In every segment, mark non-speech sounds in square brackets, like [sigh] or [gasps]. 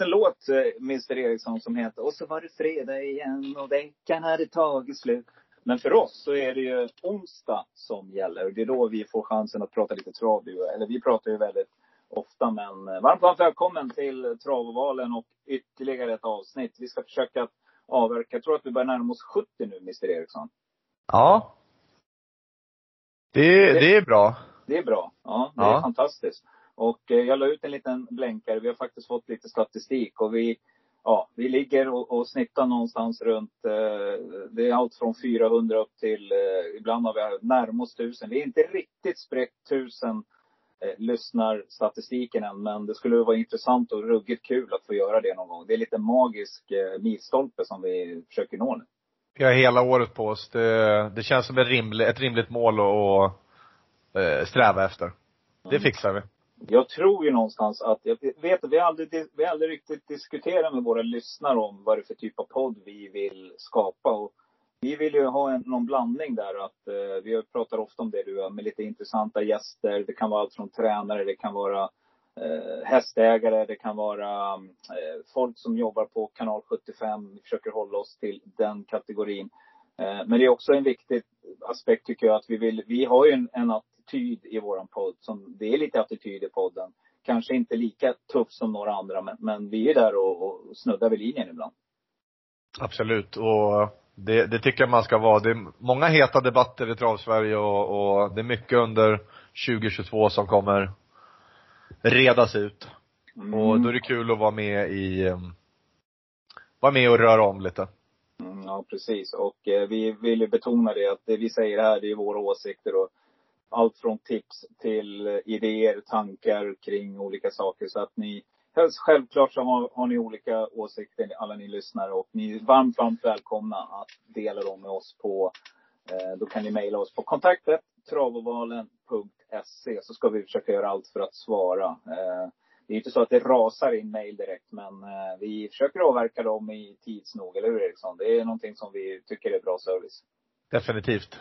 Finns en låt, eh, Mr Eriksson, som heter Och så var det fredag igen och veckan hade tagit slut. Men för oss så är det ju onsdag som gäller. Och det är då vi får chansen att prata lite trav. Eller vi pratar ju väldigt ofta, men eh, varmt, varmt välkommen till Travovalen och ytterligare ett avsnitt. Vi ska försöka avverka, jag tror att vi börjar närma oss 70 nu, Mr Eriksson. Ja. Det, det är bra. Det är bra. Ja, det är Ja. fantastiskt. Och eh, jag la ut en liten blänkare. Vi har faktiskt fått lite statistik och vi, ja, vi ligger och, och snittar någonstans runt, eh, det är allt från 400 upp till, eh, ibland har vi närmare oss 1000. Vi är inte riktigt spräckt 1000 eh, lyssnarstatistiken än, men det skulle vara intressant och ruggigt kul att få göra det någon gång. Det är lite magisk eh, milstolpe som vi försöker nå nu. Vi har hela året på oss. Det, det känns som ett rimligt, ett rimligt mål att eh, sträva efter. Det Mm. fixar vi. Jag tror ju någonstans att, jag vet att vi har aldrig, vi har aldrig riktigt diskuterat med våra lyssnare om vad det är för typ av podd vi vill skapa. Och vi vill ju ha en, någon blandning där att, eh, vi pratar ofta om det du med lite intressanta gäster. Det kan vara allt från tränare, det kan vara eh, hästägare, det kan vara eh, folk som jobbar på kanal 75. Vi försöker hålla oss till den kategorin. Eh, men det är också en viktig aspekt tycker jag att vi vill, vi har ju en, en attityd i våran podd som, det är lite attityd i podden. Kanske inte lika tuff som några andra men, men vi är där och, och snuddar vid linjen ibland. Absolut. Och det, det tycker jag man ska vara. Det är många heta debatter i Travsverige och, och det är mycket under 2022 som kommer redas ut. Mm. Och då är det kul att vara med i, eh, vara med och röra om lite. Mm, Ja, precis. Och eh, vi vill ju betona det att det vi säger här, det är våra åsikter och allt från tips till idéer, tankar kring olika saker. Så att ni, självklart så har, har ni olika åsikter, alla ni lyssnare. Och ni är varmt, varmt välkomna att dela dem med oss på, eh, då kan ni mejla oss på kontaktet travavalen.se så ska vi försöka göra allt för att svara. Eh, det är inte så att det rasar in mejl direkt, men eh, vi försöker avverka dem i tids nog, eller hur Eriksson? Det är någonting som vi tycker är bra service. Definitivt.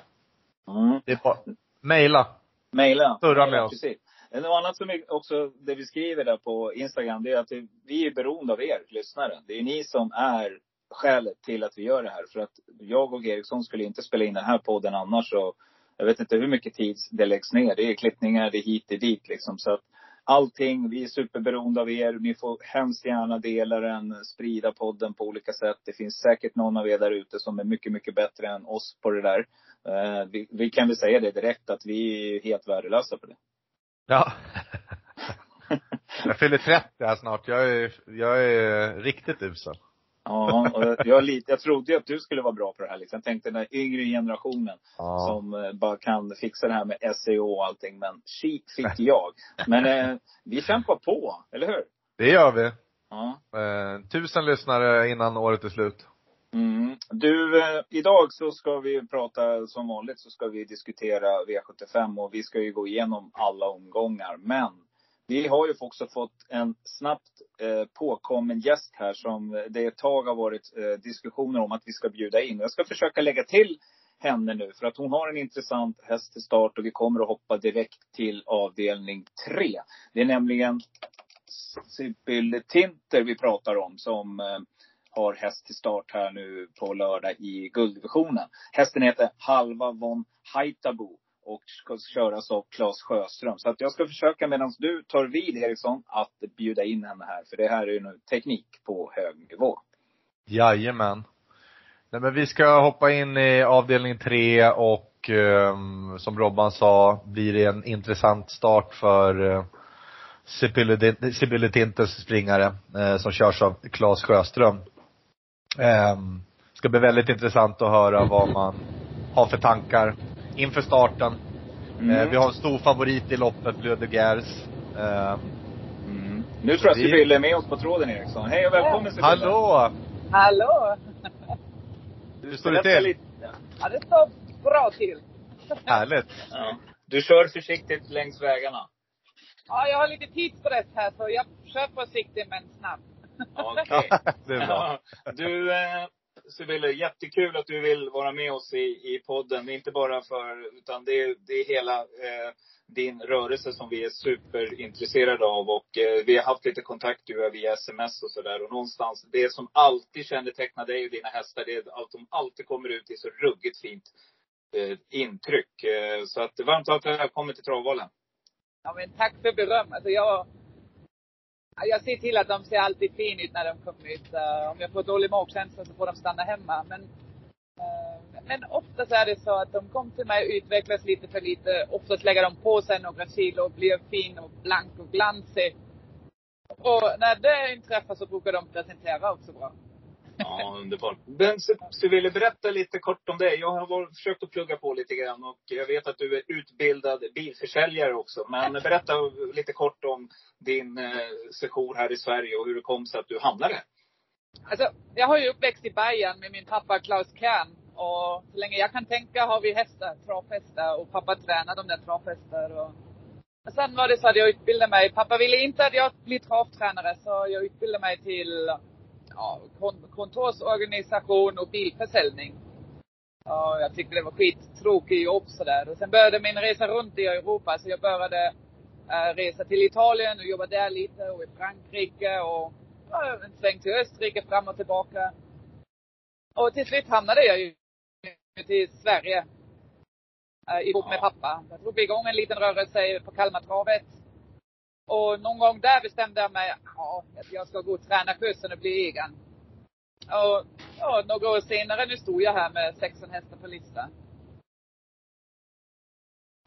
Mm. Det är bara, mejla. Mejla. Surra med oss. Precis. Något annat som är också, det vi skriver där på Instagram, det är att vi är beroende av er lyssnare. Det är ni som är skälet till att vi gör det här. För att jag och Eriksson skulle inte spela in den här podden annars. Och jag vet inte hur mycket tid det läggs ner. Det är klippningar, det är hit, det är dit liksom. Så att allting, vi är superberoende av er. Ni får hemskt gärna dela den, sprida podden på olika sätt. Det finns säkert någon av er där ute som är mycket, mycket bättre än oss på det där. Eh, vi, vi kan väl säga det direkt att vi är helt värdelösa på det. Ja. [laughs] jag fyller 30 här snart. Jag är, jag är riktigt usel. Ja, och jag, jag, lite, jag trodde att du skulle vara bra på det här. Liksom. Jag tänkte den yngre generationen Ja. som eh, bara kan fixa det här med SEO och allting. Men shit fick [laughs] jag. Men eh, vi kämpar på, eller hur? Det gör vi. Ja. Eh, tusen lyssnare innan året är slut. Mm. Du, eh, idag så ska vi prata, som vanligt så ska vi diskutera V75 och vi ska ju gå igenom alla omgångar. Men vi har ju också fått en snabbt eh, påkommen gäst här som eh, det ett tag har varit eh, diskussioner om att vi ska bjuda in. Jag ska försöka lägga till henne nu för att hon har en intressant häst till start och vi kommer att hoppa direkt till avdelning tre. Det är nämligen Sibylle Tinter vi pratar om som eh, har häst till start här nu på lördag i gulddivisionen. Hästen heter Halva von Haitabo och ska köras av Claes Sjöström. Så att jag ska försöka medan du tar vid Eriksson att bjuda in henne här. För det här är ju nu teknik på hög nivå. Jajamän. Nej men vi ska hoppa in i avdelning tre och ehm, som Robban sa, blir det en intressant start för eh, Sibylle Tintes springare, eh, som körs av Claes Sjöström. Eh, ska bli väldigt intressant att höra vad man har för tankar inför starten. Mm. Eh, vi har en stor favorit i loppet, Bleu de Gers. Eh, Mm. Nu tror jag Vi- Sibylle är med oss på tråden Eriksson. Hej och välkommen Sibylle. hallå! Hallå! Hur står det till? lite. Ja, det står bra till. Härligt. Ja. Du kör försiktigt längs vägarna. Ja, jag har lite tidspress här så jag kör försiktigt men snabbt. Okej. [laughs] det är bra. Ja. Du, eh, Sibylle, jättekul att du vill vara med oss i, i podden. Det är inte bara för, utan det är, det är hela eh, din rörelse som vi är superintresserade av. Och eh, vi har haft lite kontakt du, via sms och sådär. Och någonstans, det som alltid kännetecknar dig och dina hästar, det är att de alltid kommer ut i så ruggigt fint eh, intryck. Eh, så att varmt välkommen till Travvalen. Ja, men tack för berömmet. Alltså jag, jag ser till att de ser alltid fin ut när de kommer ut. Uh, om jag får dålig magkänsla så får de stanna hemma. Men, uh, men oftast är det så att de kommer till mig och utvecklas lite för lite. Oftast lägger de på sig några kilo och blir fin och blank och glansig. Och när det inträffar så brukar de presentera också bra. Ja, underbart. Men Sibylle, berätta lite kort om dig. Jag har varit, försökt att plugga på lite grann och jag vet att du är utbildad bilförsäljare också. Men berätta lite kort om din eh, session här i Sverige och hur det kom sig att du hamnade här. Alltså, jag har ju uppväxt i Bayern med min pappa Klaus Kern. Och så länge jag kan tänka har vi hästar, travhästar. Och pappa tränar de där travhästar. Och, och sen var det så att jag utbildade mig. Pappa ville inte att jag blir travtränare så jag utbildade mig till ja, kon- kontorsorganisation och bilförsäljning. Och jag tyckte det var skittråkigt jobb sådär. Och sen började min resa runt i Europa. Så jag började eh, resa till Italien och jobba där lite och i Frankrike och ja, en sväng till Österrike fram och tillbaka. Och till slut hamnade jag ju till Sverige. Uh, ihop med pappa. Jag drog igång en liten rörelse på Kalmartravet. Och någon gång där bestämde jag mig, ja, jag ska gå tränarkursen och bli egen. Och ja, några år senare, nu stod jag här med 16 hästar på listan.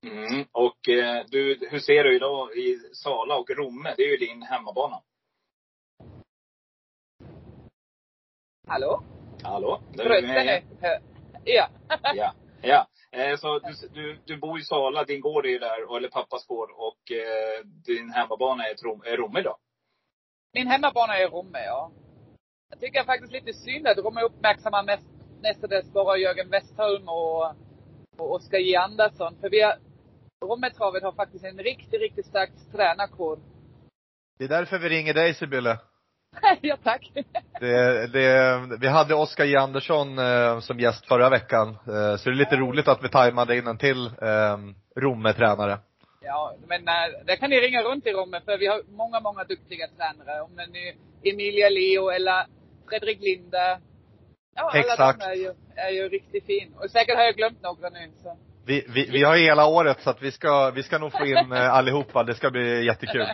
Mm. Och eh, du, hur ser du idag i Sala och Romme? Det är ju din hemmabana. Hallå? Hallå? Där är du Rösten med. är... Ja. Ja. [laughs] ja. Eh, så du, du, du bor i Sala, din gård är ju där, eller pappas gård. Och eh, din hemmabana är, Trom- är Romme då? Min hemmabana är Romme, ja. Jag tycker faktiskt lite synd att Romme uppmärksammar mest, mestadels bara Jörgen Westholm och, och Oskar J Andersson. För vi har, Rommetravet har faktiskt en riktigt, riktigt stark tränarkår. Det är därför vi ringer dig Sibylle. [laughs] ja, tack. Det, det, vi hade Oskar J Andersson eh, som gäst förra veckan. Eh, så det är lite roligt att vi tajmade in en till eh, Romme-tränare. Ja, men äh, där kan ni ringa runt i Romme för vi har många, många duktiga tränare. Om det nu Emilia Leo eller Fredrik Linde. Ja, alla Exakt. de är ju, är ju riktigt fin. Och säkert har jag glömt några nu. Så. Vi, vi, vi har hela året så att vi ska, vi ska nog få in eh, [laughs] allihopa. Det ska bli jättekul.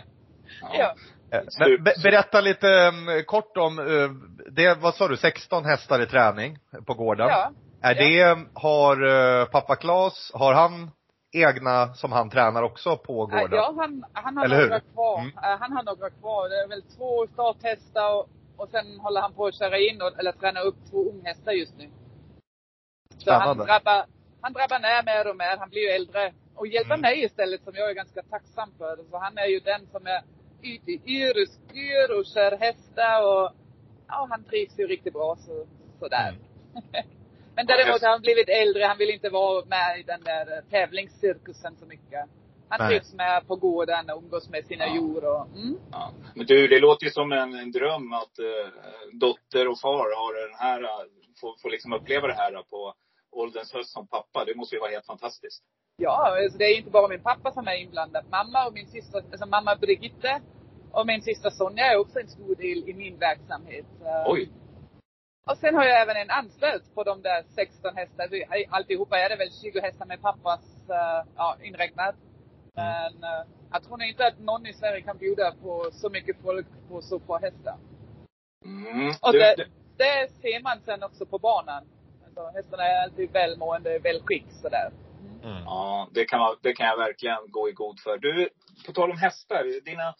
Ja. Eh, Men be, berätta lite um, kort om, uh, det, vad sa du, 16 hästar i träning på gården? Ja. Är det, har uh, pappa Klas, har han egna som han tränar också på gården? Ja, han, han har några kvar. Mm. Han har några kvar. Det är väl två starthästar och, och sen håller han på att köra in och, eller träna upp två unghästar just nu. Så han Spännande. drabbar, han drabbar ner mer och mer. Han blir ju äldre. Och hjälper Mm. mig istället som jag är ganska tacksam för. Så han är ju den som är ute i yr och kör hästar och ja, han trivs ju riktigt bra så, sådär. Mm. [laughs] Men däremot har han blivit äldre. Han vill inte vara med i den där tävlingscirkusen så mycket. Han Nej. trivs med på gården och umgås med sina Ja. djur och, mm. Ja. Men du, det låter ju som en, en dröm att eh, dotter och far har den här, får, får liksom uppleva det här på ålderns höst som pappa. Det måste ju vara helt fantastiskt. Ja, alltså det är inte bara min pappa som är inblandad. Mamma och min syster, alltså mamma Brigitte och min syster Sonja är också en stor del i min verksamhet. Eh, Oj! Och sen har jag även en anställd på de där 16 hästar. Vi- Alltihopa är det väl 20 hästar med pappas uh, ja, inräknat. Men eh, jag tror inte att någon i Sverige kan bjuda på så mycket folk på så få hästar. Mm. Och det, du, det ser man sen också på banan. Alltså, hästarna är alltid välmående, välskick sådär. Mm. ja, det kan, man, det kan jag verkligen gå i god för. Du, på tal om hästar. Dina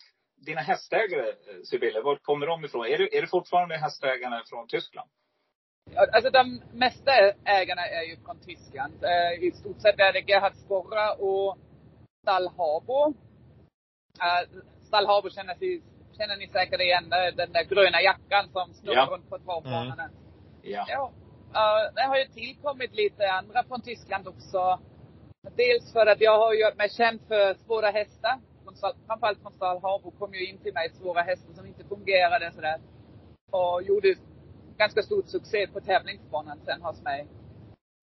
dina hästägare, eh, Sibylle, var kommer de ifrån? Är det, är det fortfarande hästägarna från Tyskland? Alltså de mesta ägarna är ju från Tyskland. Eh, I stort sett är det Gerhard Sporra och Stall Habo. Eh, Stall Habo känner, sig, känner ni säkert igen, den där gröna jackan som snurrar Ja. runt på travbanorna. Ja. Ja. Uh, det har ju tillkommit lite andra från Tyskland också. Dels för att jag har gjort mig känd för svåra hästar. Framförallt från Stall Habo kom ju in till mig svåra hästar som inte fungerade sådär. Och gjorde ganska stor succé på tävlingsbanan sen hos mig.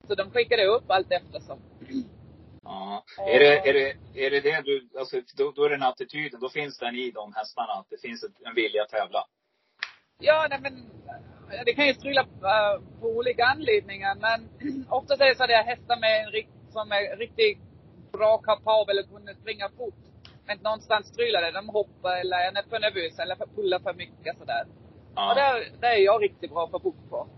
Så de skickade upp allt eftersom. Ja. Är, det, är, det, är det det du, alltså då, då är den attityden, då finns den i de hästarna, att det finns ett, en vilja att tävla? Ja, nej men det kan ju strula eh, på olika anledningar. Men [clears throat] oftast är det så att jag hästar med en rikt, som är riktigt bra kapabel och kunna springa fort. Men någonstans strular det. De hoppar eller är för nervösa eller pullar för mycket sådär. Och Ja. det, det är jag riktigt bra på bok på.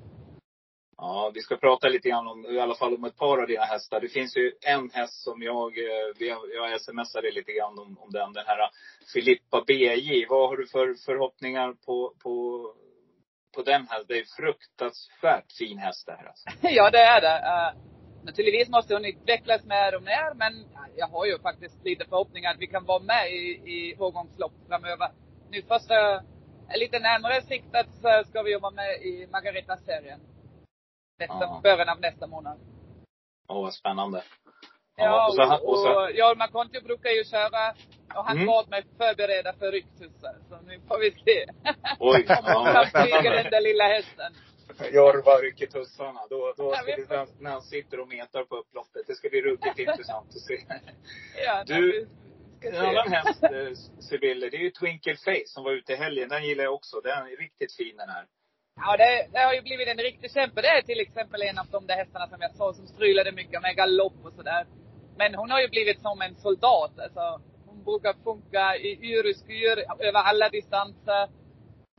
ja, vi ska prata lite grann om, i alla fall om ett par av dina hästar. Det finns ju en häst som jag, eh, jag smsade lite grann om, om den, den här Filippa BJ. Vad har du för förhoppningar på, på, på den hästen? Det är fruktansvärt fin häst det här alltså. [laughs] ja, det är det. Uh, naturligtvis måste hon utvecklas mer och mer, men jag har ju faktiskt lite förhoppningar att vi kan vara med i, i årgångslopp framöver. Nu först, uh, lite närmare siktat så ska vi vara med i Margareta-serien. Nästa, Ja. början av nästa månad. Åh, vad spännande. Ja, och så, och, och så, och Hjalmar Kontio brukar ju köra, och han Mm. bad mig förbereda för rycktussar. Så nu får vi se. [laughs] Oj, Om kan flyga den där lilla hästen. Jorva rycker tussarna. Då, då ska vi vi, får- när, när han sitter och metar på upploppet. Det ska bli ruggigt [laughs] intressant att se. Ja, Du, En annan [laughs] häst, eh, Sibylle, det är ju Twinkle Face som var ute i helgen. Den gillar jag också. Den är riktigt fin den här. Ja, det, det har ju blivit en riktig kämpe. Det är till exempel en av de där hästarna som jag sa som strulade mycket med galopp och sådär. Men hon har ju blivit som en soldat. Alltså, hon brukar funka i yr och skyr över alla distanser.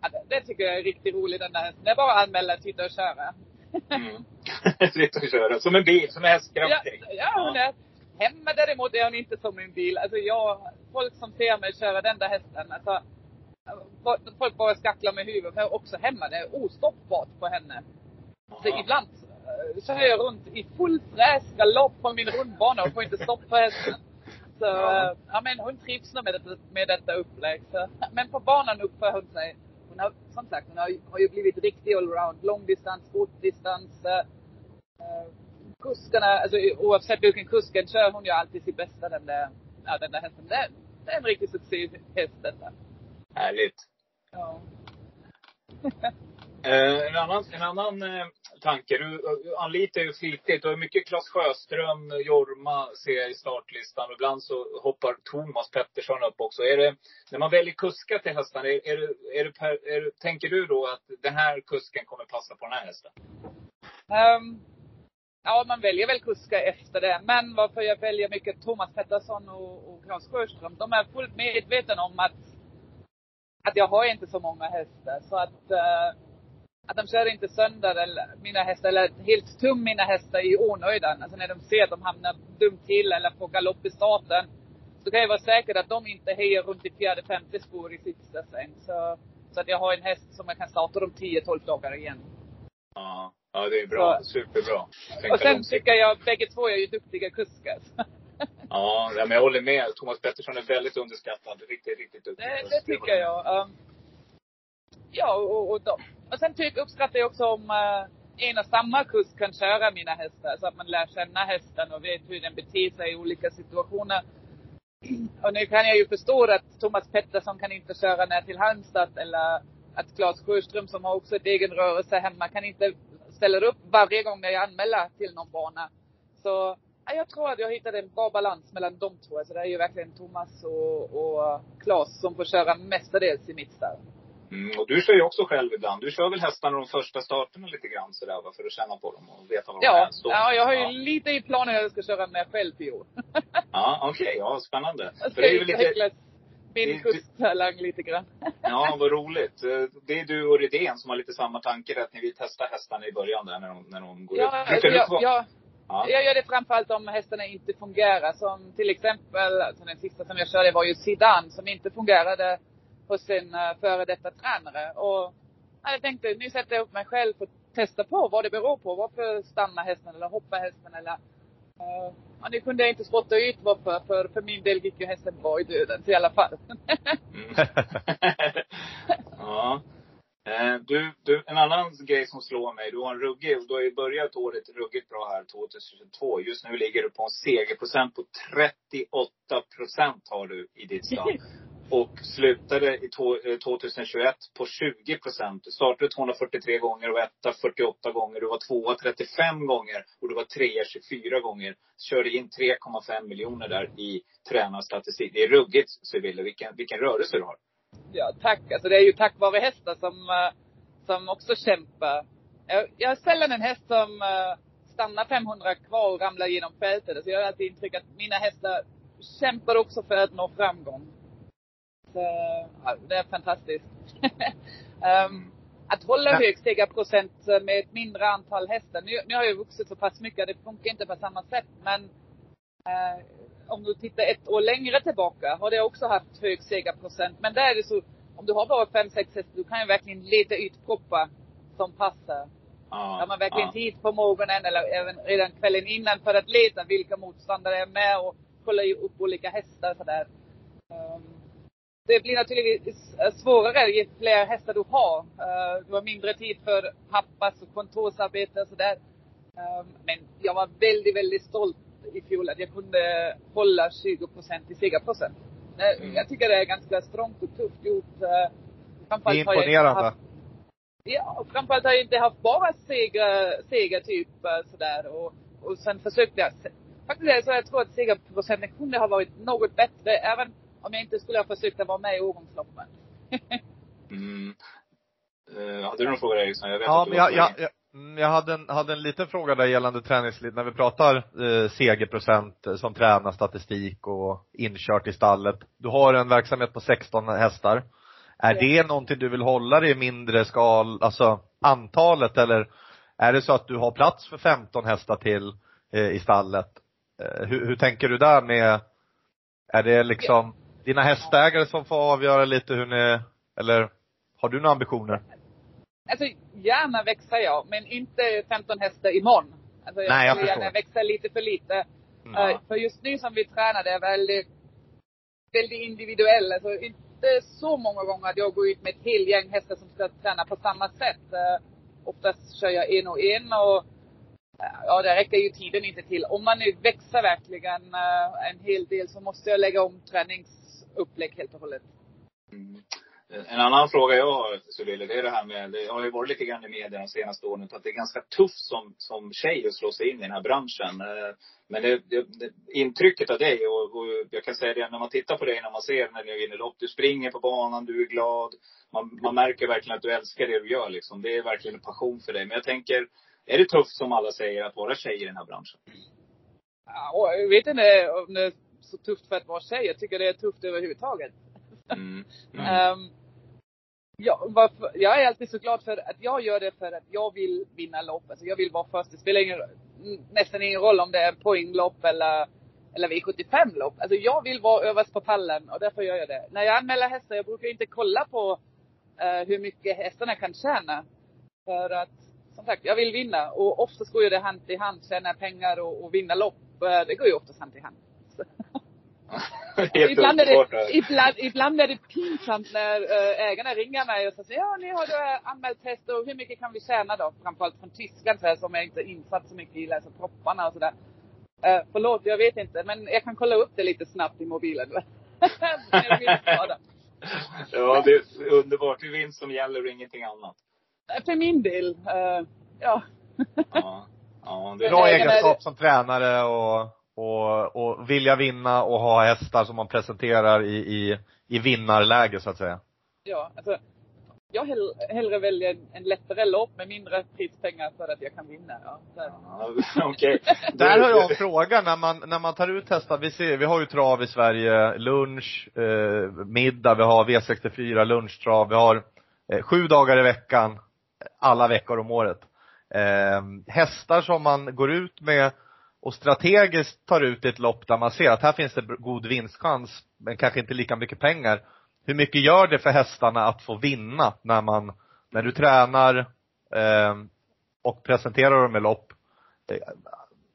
Ja, det, tycker jag är riktigt roligt den där hästen. Det är bara att anmäla, titta och köra. Mm. [laughs] Sitta och köra. Som en bil, som är Ja, hästkraftig. ja, hon är. Hemma däremot är hon inte som en bil. Alltså jag, folk som ser mig köra den där hästen, alltså. Folk bara skacklar med huvudet. För också hemma, det är ostoppbart på henne. Så Ja. ibland eh, kör jag runt i full fräs, galopp på min rundbana och får inte stopp på hästen. Så, Ja. ja. ja men hon trivs nog med, det, med detta upplägg. Så. Men på banan uppför hon sig. Hon har, som sagt, hon har, har ju blivit riktig allround. Långdistans, kortdistans. Eh, eh, kuskarna, alltså oavsett vilken kusken kör hon ju alltid sitt bästa den där, ja, den där hästen. Det, det är en riktig succéhäst detta. Härligt. Ja. [laughs] Eh, en annan, en annan eh, tanke. Du anlitar ju flitigt. Du har mycket Claes Sjöström, Jorma ser jag i startlistan. Ibland så hoppar Thomas Pettersson upp också. Är det, när man väljer kuskar till hästarna, är, är, det, är, det per, är det, tänker du då att den här kusken kommer passa på den här hästen? Um, ja, man väljer väl kuskar efter det. Men varför jag väljer mycket Thomas Pettersson och, och Claes Sjöström, de är fullt medvetna om att, att jag har inte så många hästar. Så att, uh, att de kör inte sönder eller, mina hästar, eller helt tum mina hästar i onödan. Alltså när de ser att de hamnar dumt till eller får galopp i starten. Så kan jag vara säker att de inte hejar runt i fjärde, femte spår i sista sen. Så, så att jag har en häst som jag kan starta om 10-12 dagar igen. Ja, ja det är bra. Så- Superbra. Tänka Och sen långsiktigt. tycker jag bägge två är ju duktiga kuskar. [laughs] Ja, ja, men jag håller med. Thomas Pettersson är väldigt underskattad. Riktigt, riktigt duktig. Det, det tycker jag. Um, ja, och, och, de, och sen tycker, uppskattar jag också om uh, en och samma kusk kan köra mina hästar. Så att man lär känna hästen och vet hur den beter sig i olika situationer. [clears throat] Och nu kan jag ju förstå att Thomas Pettersson kan inte köra ner till Halmstad eller att Claes Sjöström som har också ett egen rörelse hemma kan inte ställa upp varje gång när jag anmäler till någon bana. Så ja, jag tror att jag hittade en bra balans mellan de två. Så det är ju verkligen Thomas och, och Claes som får köra mestadels i mitt stall. Mm, och du kör ju också själv ibland. Du kör väl hästarna de första starterna lite grann sådär, va? för att känna på dem och veta var de Ja, är. Så. ja, jag har ju Ja, lite i planen att jag ska köra med själv i år. [laughs] ja okej. Ja, spännande. Jag ska det är ju lite, min kusttalang lite grann. ja, vad roligt. Eh, Det är du och Redén som har lite samma tanke, att ni vill testa hästarna i början där när de, när de går Ja, ut. jag, få- jag, ja. jag gör det framförallt om hästarna inte fungerar. Som till exempel, alltså den sista som jag körde var ju Sidan som inte fungerade hos en uh, före detta tränare. Och jag tänkte, nu sätter jag upp mig själv och testar på vad det beror på. Varför stannar hästen eller hoppar hästen eller uh, Ja, nu kunde jag inte spotta ut varför, för för min del gick ju hästen bra i döden i alla fall. Mm. [laughs] ja. Eh, du, du, en annan grej som slår mig. Du har en ruggig, du har ju börjat året ruggigt bra här 2022. Just nu ligger du på en segerprocent på 38 procent har du i ditt stall. [laughs] Och slutade i 2021 eh, på 20 procent. Du startade 243 gånger och var etta 48 gånger. Du var tvåa 35 gånger och du var trea 24 gånger. Körde in 3,5 miljoner där i tränarstatistik. Det är ruggigt Sibylle, vilken, vilken rörelse du har. Ja, tack. Alltså det är ju tack vare hästar som, eh, som också kämpar. Jag, jag har sällan en häst som eh, stannar 500 kvar och ramlar genom fältet. Så jag har alltid intryck att mina hästar kämpar också för att nå framgång. Ja, det är fantastiskt. um, [laughs] att hålla hög stegarprocent med ett mindre antal hästar. Nu, nu har jag vuxit så pass mycket, det funkar inte på samma sätt. Men uh, om du tittar ett år längre tillbaka har det också haft hög segerprocent. Men där är det så, om du har bara fem, sex hästar, du kan ju verkligen leta ut proppar som passar. Ja, Där man verkligen ja. tid på morgonen eller även redan kvällen innan för att leta vilka motståndare är med och kolla upp olika hästar sådär. Um, det blir naturligtvis svårare ju fler hästar du har. Uh, du har mindre tid för pappas och kontorsarbete och sådär. Um, men jag var väldigt, väldigt stolt i fjol att jag kunde hålla 20 procent i segerprocent. Mm. Jag tycker det är ganska strångt och tufft gjort. Eh, framförallt det är imponerande. Haft, ja, framförallt har jag inte haft bara seger, seger typ eh, sådär. Och, och sen försökte jag. Faktiskt är det så jag tror att segerprocenten kunde ha varit något bättre även om jag inte skulle ha försökt att vara med i årgångsloppen. [laughs] mm. Uh, hade du någon fråga Eriksson? Jag vet ja, att du men jag, jag, jag, Mm, jag hade en, hade en liten fråga där gällande träningslid, när vi pratar eh, segerprocent eh, som tränarstatistik och inkört i stallet. Du har en verksamhet på 16 hästar. Är ja. det någonting du vill hålla dig i mindre skal, alltså antalet eller är det så att du har plats för 15 hästar till eh, i stallet? Eh, hur, hur, tänker du där med, är det liksom ja. Dina hästägare som får avgöra lite hur ni, eller har du några ambitioner? Alltså gärna växa jag, men inte 15 hästar imorgon. Alltså jag, Nej, jag skulle gärna växa lite för lite. Ja. Uh, för just nu som vi tränar, det är väldigt, väldigt individuellt. Alltså inte så många gånger att jag går ut med ett helt gäng hästar som ska träna på samma sätt. Uh, oftast kör jag en och en och uh, ja, det räcker ju tiden inte till. Om man nu växer verkligen en hel del så måste jag lägga om träningsupplägg helt och hållet. Mm. En annan fråga jag har, Sulille, det är det här med, det har ju varit lite grann i media de senaste åren, att det är ganska tufft som, som tjej att slå sig in i den här branschen. Eh, men det, det, intrycket av dig, och, och, jag kan säga det när man tittar på dig, när man ser när du vinner lopp, du springer på banan, du är glad. Man, man märker verkligen att du älskar det du gör liksom. Det är verkligen en passion för dig. Men jag tänker, är det tufft som alla säger att vara tjej i den här branschen? Ja, jag vet inte om det så tufft för att vara tjej. Jag tycker det är tufft överhuvudtaget. Mm. Mm. um, [laughs] Ja, varför, jag är alltid så glad för att jag gör det för att jag vill vinna lopp. Alltså jag vill vara först. Det spelar ingen, nästan ingen roll om det är poänglopp eller, eller V75-lopp. Alltså jag vill vara överst på pallen och därför gör jag det. När jag anmäler hästar, jag brukar inte kolla på uh, hur mycket hästarna kan tjäna. För att, som sagt, jag vill vinna. Och oftast går ju det hand i hand. Tjäna pengar och, och vinna lopp. Uh, det går ju oftast hand i hand. [laughs] ibland, är det, ibland, ibland är det pinsamt när äh, ägarna ringer mig och säger ja, nu har du anmält test och hur mycket kan vi tjäna då? Framförallt från Tyskland så här, som jag inte insatt så mycket i, läser propparna och sådär. Uh, förlåt, jag vet inte, men jag kan kolla upp det lite snabbt i mobilen. [laughs] ja, det är underbart. Det är vinst som gäller och ingenting annat. För min del, uh, ja. ja. Ja, det är bra egenskap som tränare och och, och vilja vinna och ha hästar som man presenterar i, i, i vinnarläge så att säga. Ja, alltså jag hell, hellre väljer en lättare lopp med mindre prispengar för att jag kan vinna. Ja, [laughs] Okej. Okay. [laughs] Där har jag en fråga när man, när man tar ut hästar. Vi ser, vi har ju trav i Sverige, lunch, eh, middag, vi har V64 lunchtrav, vi har eh, sju dagar i veckan, alla veckor om året. Eh, hästar som man går ut med och strategiskt tar ut ett lopp där man ser att här finns det god vinstchans, men kanske inte lika mycket pengar. hur mycket gör det för hästarna att få vinna när man, när du tränar eh, och presenterar dem i lopp? Eh,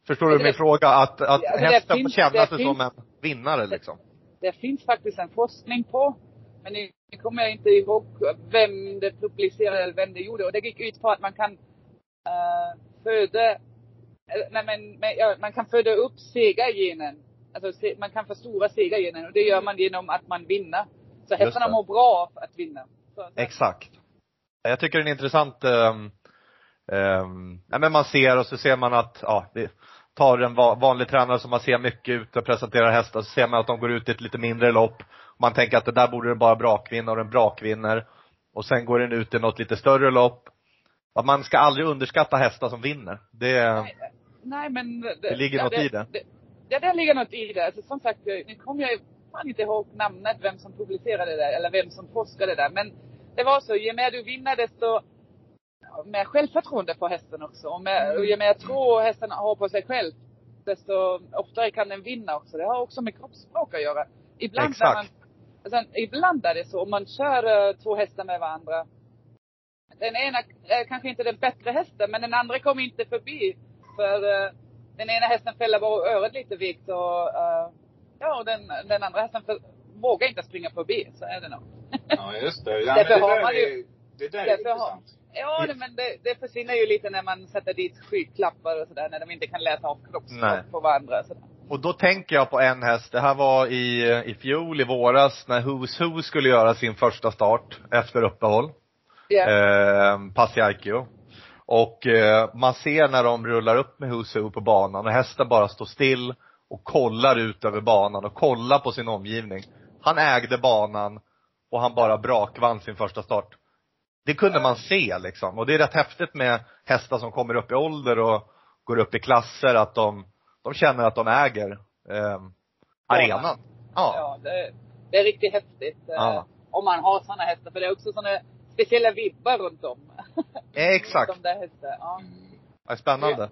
Förstår du min det- fråga? Att, att det hästen får känna det sig som en vinnare liksom? Det finns faktiskt en forskning på, men nu kommer jag inte ihåg vem det publicerade eller vem det gjorde. Och det gick ut på att man kan uh, föda, nej men, men ja, man kan föda upp segergenen. Alltså se, man kan förstora segergenen och det gör man genom att man vinner. Så hästarna mår bra av att vinna. Så. Exakt. Jag tycker det är en intressant, um, um, ja, men man ser och så ser man att, ja, det tar en va- vanlig tränare som man ser mycket ute och presenterar hästar, så ser man att de går ut i ett lite mindre lopp. Man tänker att det där borde det bara brakvinna och den brakvinner. Och sen går den ut i något lite större lopp. Att man ska aldrig underskatta hästar som vinner. Det, Nej, nej men det, Det ligger något i det. Ja, det ligger något i det. Alltså, som sagt, nu kommer jag fan inte ihåg namnet, vem som publicerade det där, eller vem som forskade där. Men det var så, ju mer du vinner desto ja, mer självförtroende får hästen också. Och, mer, och ju mer tro hästen har på sig själv, desto oftare kan den vinna också. Det har också med kroppsspråk att göra. Ibland Exakt. När man, alltså, ibland är det så, om man kör uh, två hästar med varandra. Den ena kanske inte den bättre hästen, men den andra kommer inte förbi. För uh, den ena hästen fäller bara örat lite vikt och uh, ja, och den, den andra hästen för, vågar inte springa förbi. Så är det nog. Ja, just det. Ja, Därför det, har man ju- är, det där är intressant. ja, det- men det, det försvinner ju lite när man sätter dit skyklappar och sådär, när de inte kan läsa av kroppsspråk på varandra. Sådär. Och då tänker jag på en häst, det här var i, i fjol, i våras, när Who's Who skulle göra sin första start efter uppehåll. Ja. eh, Passiarkio. Och eh, man ser när de rullar upp med Who på banan och hästen bara står still och kollar ut över banan och kollar på sin omgivning. Han ägde banan och han bara brakvann sin första start. Det kunde man se liksom. Och det är rätt häftigt med hästar som kommer upp i ålder och går upp i klasser att de, de känner att de äger eh, arenan. Ja. Ja, det, det är riktigt häftigt. eh, Ja. Om man har sådana hästar. För det är också sådana speciella vibbar runt om. Exakt. De där hästar. Ja. Ja, spännande.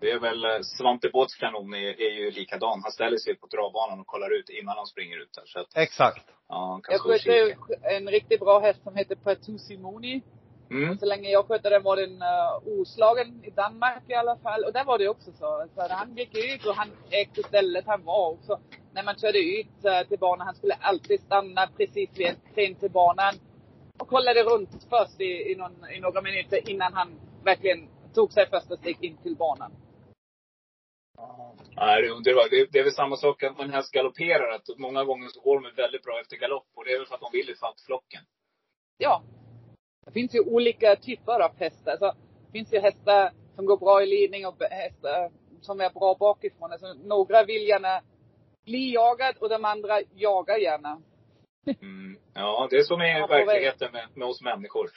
Det är väl eh, Svante Båths kanon är, är ju likadan. Han ställer sig på travbanan och kollar ut innan han springer ut där. Så att, Exakt. ja, kan Jag skötte en riktigt bra häst som heter Patu Simoni. Mm. Så länge jag skötte den var den uh, oslagen i Danmark i alla fall. Och där var det också så. så att han gick ut och han ägde stället han var också. När man körde ut uh, till banan, han skulle alltid stanna precis vid entrén till banan. Kollade runt först i, i, någon, i några minuter innan han verkligen tog sig första steg in till banan. Nej, det är underbart. Det, det är väl samma sak att en häst galopperar. Att många gånger så går de väldigt bra efter galopp. Och det är väl för att de vill ifatt flocken. Ja. Det finns ju olika typer av hästar. Så det finns ju hästar som går bra i ledning och hästar som är bra bakifrån. Alltså, några vill gärna bli jagad och de andra jagar gärna. Mm. Ja, det är som är verkligheten med, med oss människor.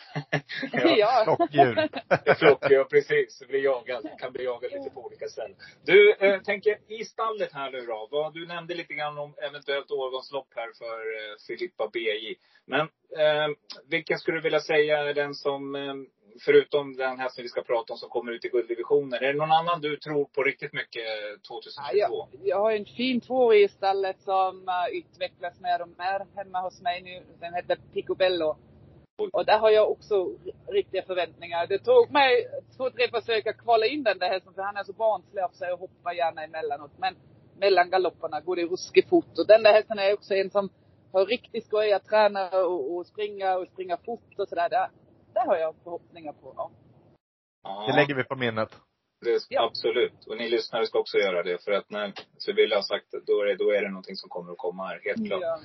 [laughs] ja. Flockdjur. Flock, ja precis. Bli jagad. Kan bli jagad lite på olika ställen. Du, eh, tänker i stallet här nu då. Vad, du nämnde lite grann om eventuellt årgångslopp här för eh, Filippa BJ. Men eh, vilken skulle du vilja säga är den som, eh, förutom den här som vi ska prata om som kommer ut i gulddivisionen. Är det någon annan du tror på riktigt mycket eh, 2022? Ja, jag, jag har en fin tvåårig i stallet som uh, utvecklas mer och mer hemma hos mig nu. Den heter Picobello. Och där har jag också riktiga förväntningar. Det tog mig två, tre försök att kvala in den där hästen för han är så barnslig av sig och hoppar gärna emellanåt. Men mellan galopperna går det ruskigt fort. Och den där hästen är också en som har riktigt skoj att träna och, och springa och springa fort och sådär. Där har jag förhoppningar på. Ja. Det lägger vi på minnet. Det, Ja. Absolut. Och ni lyssnare ska också göra det. För att när Sibylla har sagt det, då är det, då är det någonting som kommer att komma här. Helt klart. Ja.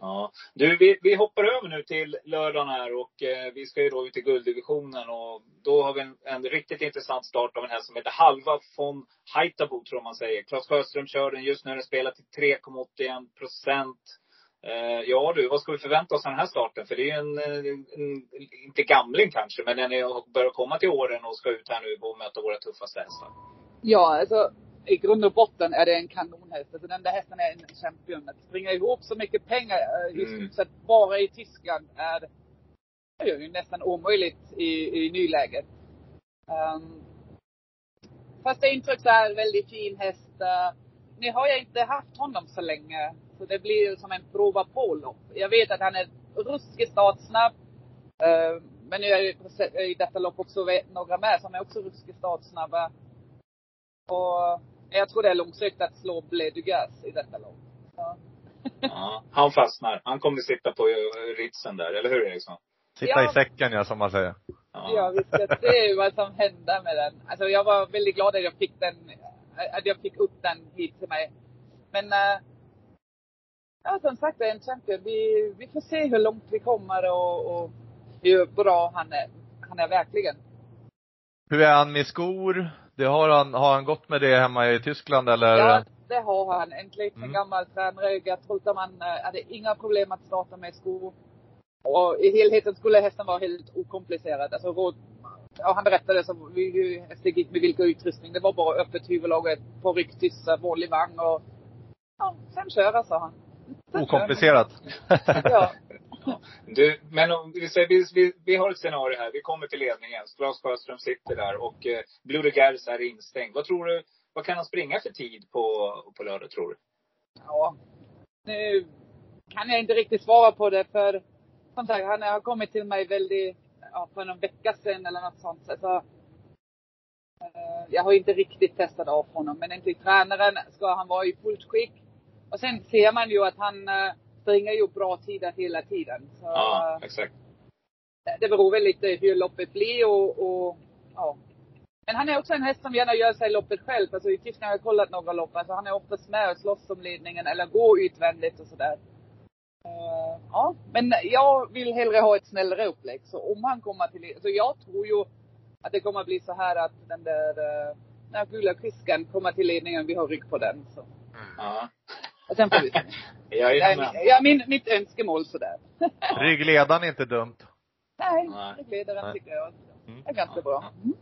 Ja. Du, vi, vi hoppar över nu till lördagen här och eh, vi ska ju då ut i gulddivisionen och då har vi en, en riktigt intressant start av en häst som heter Halva von Haitabo tror man säger. Claes Sjöström kör den just nu. Den spelar till 3,81 procent. Eh, ja du, vad ska vi förvänta oss den här starten? För det är en, eh, en, inte gamling kanske, men den är, börjar komma till åren och ska ut här nu och möta våra tuffaste hästar. Ja, alltså i grund och botten är det en kanonhäst. Alltså den där hästen är en champion. Att springa ihop så mycket pengar eh, i Mm. stort sett bara i Tyskland är, är ju nästan omöjligt i, i nuläget. Um, första intryck så är väldigt fin häst. Uh, nu har jag inte haft honom så länge. Så det blir som en prova på-lopp. Jag vet att han är ruskigt startsnabb. Eh, men nu är precis- i detta lopp också några med som är också ruskigt startsnabba. Och jag tror det är långsökt att slå Blé Dugas i detta lopp. Ja. [laughs] Ja, han fastnar. Han kommer sitta på eh, ritsen där, eller hur Eriksson? Sitta Ja. i säcken ja, som man säger. Ja, vi ska se [laughs] vad som händer med den. Alltså jag var väldigt glad att jag fick den, att jag fick upp den hit till mig. Men, äh, ja som sagt det är en champion. Vi, vi får se hur långt vi kommer och, och hur bra han är. Han är verkligen. Hur är han med skor? Det har han, har han gått med det hemma i Tyskland eller? Ja, det har han. En liten Mm. gammal Gert Holterman, äh, hade inga problem att starta med skor. Och i helheten skulle hästen vara helt okomplicerad. Alltså, råd, ja, han berättade så, vi- hästen gick med vilken utrustning. Det var bara öppet huvudlag, ett par rycktyssar, vanlig vagn och ja, sen köra sa han. Okomplicerat. Ja. [laughs] Du, men om vi, säger, vi, vi, har ett scenario här. Vi kommer till ledningen. Claes Sjöström sitter där och eh, Blue Gers är instängd. Vad tror du, vad kan han springa för tid på, på lördag tror du? ja. Nu kan jag inte riktigt svara på det för som sagt, han har kommit till mig väldigt, ja, för någon vecka sedan eller något sånt. Så, eh, jag har inte riktigt testat av honom. Men enligt tränaren ska han vara i fullt skick. Och sen ser man ju att han eh, springer ju bra tider hela tiden. Så, Ja, eh, exakt. det beror väl lite hur loppet blir och, och ja. Men han är också en häst som gärna gör sig loppet själv. Alltså i Tyskland har jag kollat några lopp. Alltså han är oftast med och slåss om ledningen eller går utvändigt och sådär. Eh, ja, men jag vill hellre ha ett snällare upplägg. Så om han kommer till, så jag tror ju att det kommer bli så här att den där, uh, gula kusken kommer till ledningen, vi har rygg på den. Så. Ja. Och sen får vi [laughs] se. Jajamän. Ja, min, mitt önskemål sådär. [laughs] Ryggledaren är inte dumt. Nej, Nej. ryggledaren tycker jag Mm. är ganska bra. Mm.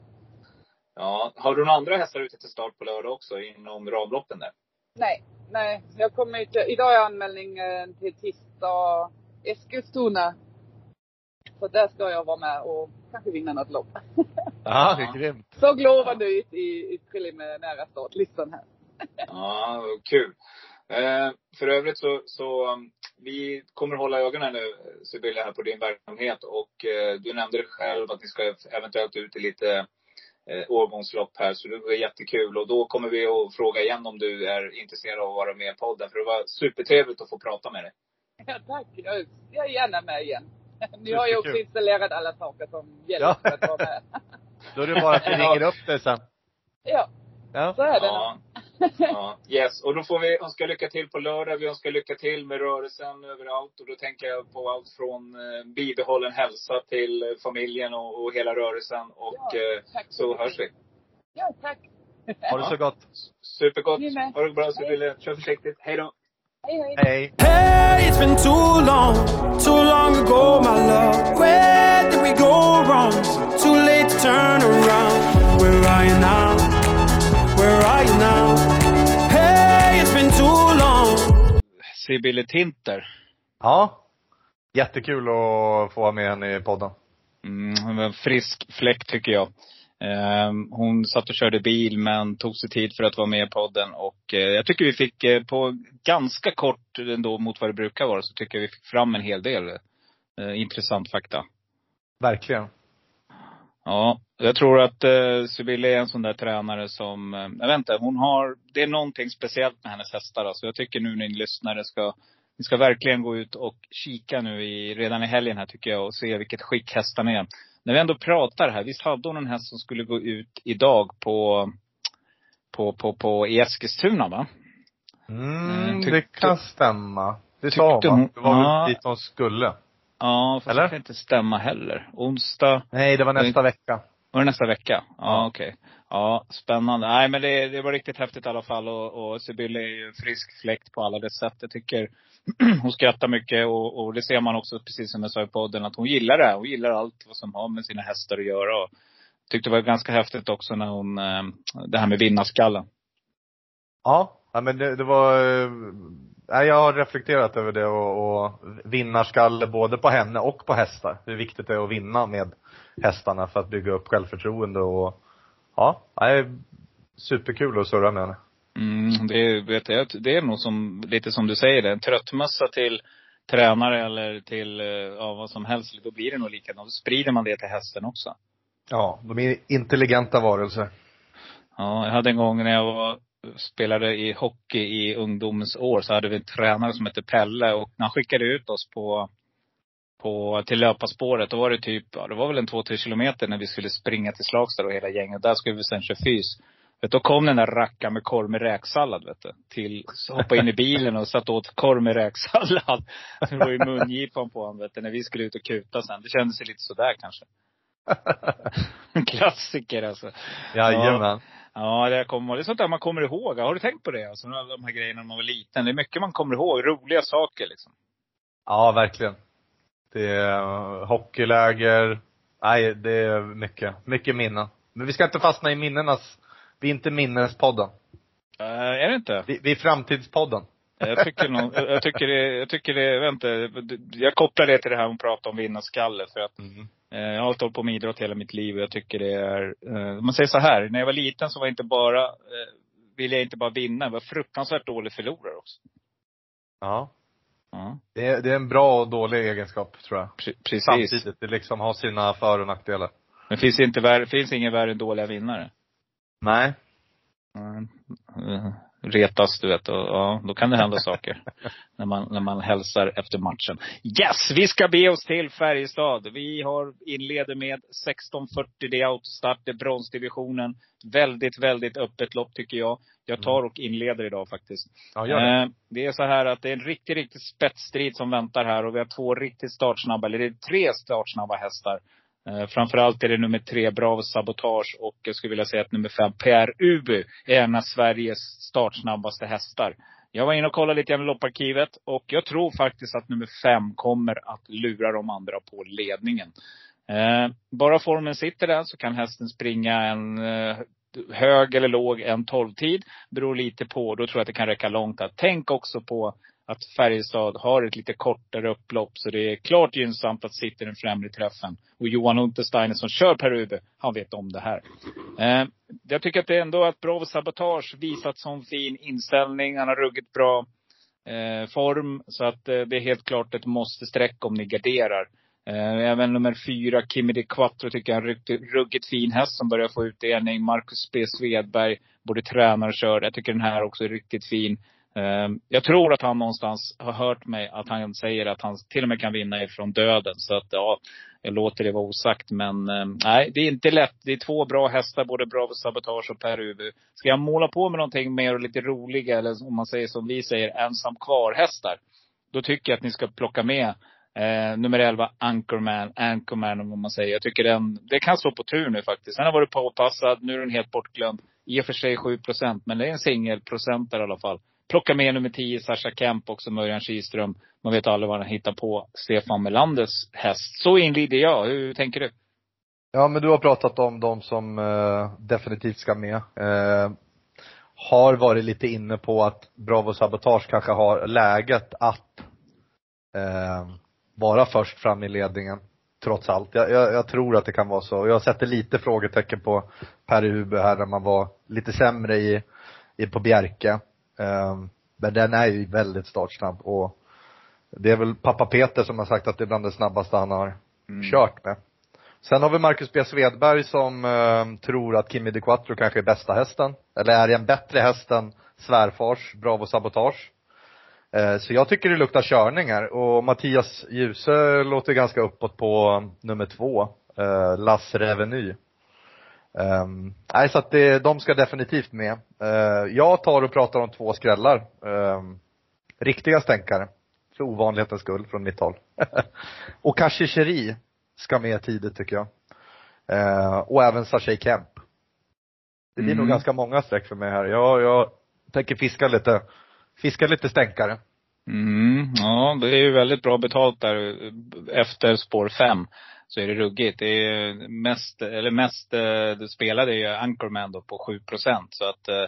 Ja. Har du några andra hästar ute till start på lördag också inom ramloppen där? Nej, nej. Jag kommer inte, idag är anmälning eh, till tisdag Eskilstuna. Så där ska jag vara med och kanske vinna något lopp. [laughs] Ja, det är grymt. Såg lovande ut i, i preliminära startlistan här. Ja, kul. Eh, för övrigt så, så um, vi kommer hålla ögonen nu, Sibylla, här på din verksamhet. Och eh, du nämnde det själv att ni ska eventuellt ut i lite eh, årgångslopp här. Så det var jättekul. Och då kommer vi att fråga igen om du är intresserad av att vara med i podden. För det var supertrevligt att få prata med dig. Ja, tack. Jag, är gärna med igen. [laughs] Ni har ju också installerat alla saker som gäller Ja. för att vara med. [laughs] Då är det bara att vi [laughs] ringer upp dig sen. Ja, Ja. så är det Ja. Ja, yes. Och då får vi önska lycka till på lördag. Vi önskar lycka till med rörelsen överallt. Och då tänker jag på allt från eh, bibehållen hälsa till eh, familjen och, och hela rörelsen. Och Ja, eh, så hörs vi. Ja, tack. Ha det så gott. Supergott. Ha det bra Sibylle. Kör försiktigt. Hej då. Hej, hej. Hej. Hey, it's been too long, too long ago, my love. Where did we go wrong? Too late to turn around. Where are you now? Where are you now? Sibylle Tinter. Ja. Jättekul att få vara med henne i podden. Mm, en frisk fläkt tycker jag. Ehm, hon satt och körde bil men tog sig tid för att vara med i podden. Och eh, jag tycker vi fick eh, på ganska kort ändå mot vad det brukar vara, så tycker jag vi fick fram en hel del eh, intressant fakta. Verkligen. Ja, jag tror att eh, Sibylle är en sån där tränare som, eh, jag vet inte, hon har, det är någonting speciellt med hennes hästar. Alltså jag tycker nu ni lyssnare ska, ni ska verkligen gå ut och kika nu i, redan i helgen här tycker jag och se vilket skick hästarna är. När vi ändå pratar här, visst hade hon en häst som skulle gå ut idag på, på, på, på i Eskilstuna va? Mm, Mm, det kan stämma. Det sa hon, hon-? Det var väl dit hon skulle. Ja, fast Eller? det kan inte stämma heller. Onsdag, Nej, det var nästa vecka. Var det nästa vecka? Ja, Ja. okej. Ja, spännande. Nej men det, det var riktigt häftigt i alla fall och, och Sibylle är ju en frisk fläkt på alla dess sätt. Jag tycker [clears throat] hon skrattar mycket och, och det ser man också, precis som jag sa i podden, att hon gillar det. Hon gillar allt vad som har med sina hästar att göra. Och tyckte det var ganska häftigt också när hon, eh, det här med vinnarskallen. Ja, ja men det, det var, eh, nej, jag har reflekterat över det och, och vinnarskalle både på henne och på hästar. Hur viktigt det är att vinna med hästarna för att bygga upp självförtroende och, ja, nej, superkul att surra med henne. Mm, det, vet jag, det är nog som, lite som du säger, det, en tröttmössa till, tränare eller till, eh, ja vad som helst, då blir det nog likadant. Då sprider man det till hästen också. Ja, de är intelligenta varelser. Ja, jag hade en gång när jag var, spelade i hockey i ungdomens år, så hade vi en tränare som hette Pelle och när han skickade ut oss på, på, till löparspåret, då var det typ, ja det var väl en två, tre kilometer när vi skulle springa till Slagstad och hela gänget. Där skulle vi sen köra fys. Vet, då kom den där rackaren med korv med räksallad vet du. Till, så hoppade in i bilen och satt åt korv med räksallad. [laughs] Det var ju mungipan på honom vet du, när vi skulle ut och kuta sen. Det kändes ju lite sådär kanske. [laughs] Klassiker alltså. Jajamän. Ja, det kommer, det är sånt där man kommer ihåg. Har du tänkt på det? Alltså, alla de här grejerna när man var liten. Det är mycket man kommer ihåg. Roliga saker liksom. Ja, verkligen. Det är uh, hockeyläger. Nej, det är mycket, mycket minnen. Men vi ska inte fastna i minnenas, vi är inte minnespodden. Uh, är det inte? Vi, vi är framtidspodden. Jag tycker nog, jag tycker det, jag tycker det, vänta. Jag kopplar det till det här hon pratar om vinnarskalle för att Mm. Eh, Jag har hållit på med idrott hela mitt liv och jag tycker det är, eh, om man säger så här, när jag var liten så var jag inte bara, eh, ville jag inte bara vinna, jag var fruktansvärt dålig förlorare också. Ja. Ja, Det är, det är en bra och dålig egenskap, tror jag. pre- precis. Samtidigt. Det liksom har sina för och nackdelar. Men finns inte värre, finns ingen värre än dåliga vinnare. Nej. Mm. Retas, du vet, och ja, då kan det hända saker. [laughs] när man, när man hälsar efter matchen. Yes! Vi ska be oss till Färjestad. Vi har, inleder med 16.40, det är autostart, det är bronsdivisionen. Väldigt, väldigt öppet lopp tycker jag. Jag tar och inleder idag faktiskt. Ja, gör det. Eh, det är så här att det är en riktig, riktig spetsstrid som väntar här och vi har två riktigt startsnabba, eller det är tre startsnabba hästar. Eh, framförallt är det nummer tre, Bravo Sabotage och jag skulle vilja säga att nummer fem, Per Ubu, är en av Sveriges startsnabbaste hästar. Jag var inne och kollade lite grann i lopparkivet och jag tror faktiskt att nummer fem kommer att lura de andra på ledningen. Eh, bara formen sitter där så kan hästen springa en eh, hög eller låg en 12-tid. Beror lite på. Då tror jag att det kan räcka långt. Där. Tänk också på att Färjestad har ett lite kortare upplopp. Så det är klart gynnsamt att sitta i den främre träffen. Och Johan Untersteiner som kör Per Ube, han vet om det här. Eh, jag tycker att det är ändå att Bravo Sabotage visat sån fin inställning. Han har ruggigt bra eh, form. Så att eh, det är helt klart ett måste-streck om ni garderar. Eh, Även nummer fyra, Kimi de Quattro, tycker jag är en ruggigt, ruggigt fin häst som börjar få utdelning. Marcus B Svedberg, både tränar och kör. Jag tycker den här också är riktigt fin. Ehm, jag tror att han någonstans har hört mig att han säger att han till och med kan vinna ifrån döden. Så att ja, jag låter det vara osagt. Men ehm, nej, det är inte lätt. Det är två bra hästar, både Bravo Sabotage och Per Ubu. Ska jag måla på med någonting mer och lite roliga, eller om man säger som vi säger, ensam kvar-hästar. Då tycker jag att ni ska plocka med Eh, nummer 11, Anchorman, Anchorman om man säger. Jag tycker den, det kan stå på tur nu faktiskt. Den har varit påpassad, nu är den helt bortglömd. I och för sig 7 procent, men det är en singelprocent i alla fall. Plocka med nummer 10, Sasha Kemp också, Örjan Kihlström. Man vet aldrig vad han hittar på. Stefan Melanders häst. Så inlider jag. Hur tänker du? Ja, men du har pratat om de som eh, definitivt ska med. Eh, har varit lite inne på att Bravo Sabotage kanske har läget att eh, vara först fram i ledningen. Trots allt. Jag, jag, jag tror att det kan vara så. Jag sätter lite frågetecken på Per Hube här när man var lite sämre i, i på Bjerke. Eh, men den är ju väldigt startsnabb och det är väl pappa Peter som har sagt att det är bland det snabbaste han har kört med. Sen har vi Marcus B Svedberg som eh, tror att Kimi de Quattro kanske är bästa hästen. Eller är en bättre häst än svärfars Bravo Sabotage. Eh, så jag tycker det luktar körningar och Mattias Djuse låter ganska uppåt på nummer två, eh, Lass Reveny. Um, nej, så att det, de ska definitivt med. Eh, jag tar och pratar om två skrällar. Um, riktiga stänkare. För ovanlighetens skull från mitt håll. [laughs] och Kashisheri ska med tidigt tycker jag. Eh, och även Sashay Kemp. Det blir Mm. nog ganska många streck för mig här. Jag, jag tänker fiska lite, fiska lite stänkare. Mm, ja, det är ju väldigt bra betalt där. Efter spår fem så är det ruggigt. Det är mest, eller mest, eh, du spelade ju Anchorman då på 7 procent. Så att eh,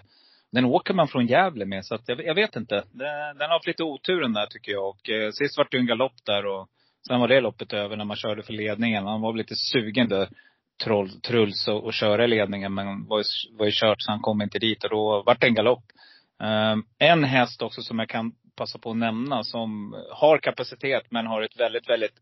den åker man från Gävle med. Så att jag, jag vet inte. Den, den har haft lite oturen där tycker jag. Och eh, sist var det ju en galopp där och sen var det loppet över när man körde för ledningen. Han var väl lite sugen där, troll, Truls, och, och köra i ledningen. Men var ju, var ju kört så han kom inte dit och då vart det en galopp. Um, en häst också som jag kan passa på att nämna som har kapacitet men har ett väldigt, väldigt,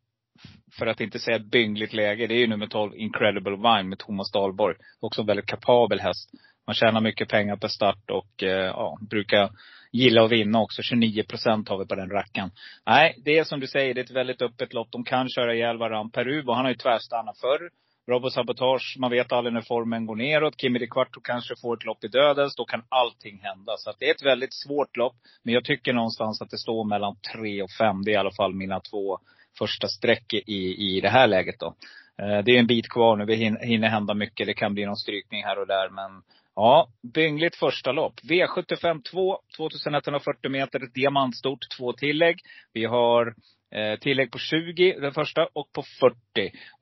för att inte säga byngligt läge. Det är ju nummer 12 Incredible Vine med Thomas Dahlborg. Också en väldigt kapabel häst. Man tjänar mycket pengar per start och eh, ja, brukar gilla att vinna också. 29 procent har vi på den rackaren. Nej, det är som du säger, det är ett väldigt öppet lopp. De kan köra ihjäl varandra. Perubo, han har ju tvärstannat förr. Robot Sabotage, man vet aldrig när formen går neråt. Kimi de Quarto kanske får ett lopp i dödens. Då kan allting hända. Så att det är ett väldigt svårt lopp. Men jag tycker någonstans att det står mellan tre och fem. Det är i alla fall mina två första streck i, i det här läget då. Eh, Det är en bit kvar nu. Det hin- hinner hända mycket. Det kan bli någon strykning här och där. Men ja, byngligt första lopp. V75 2, 2140 meter, diamantstort, två tillägg. Vi har eh, tillägg på 20, den första, och på 40.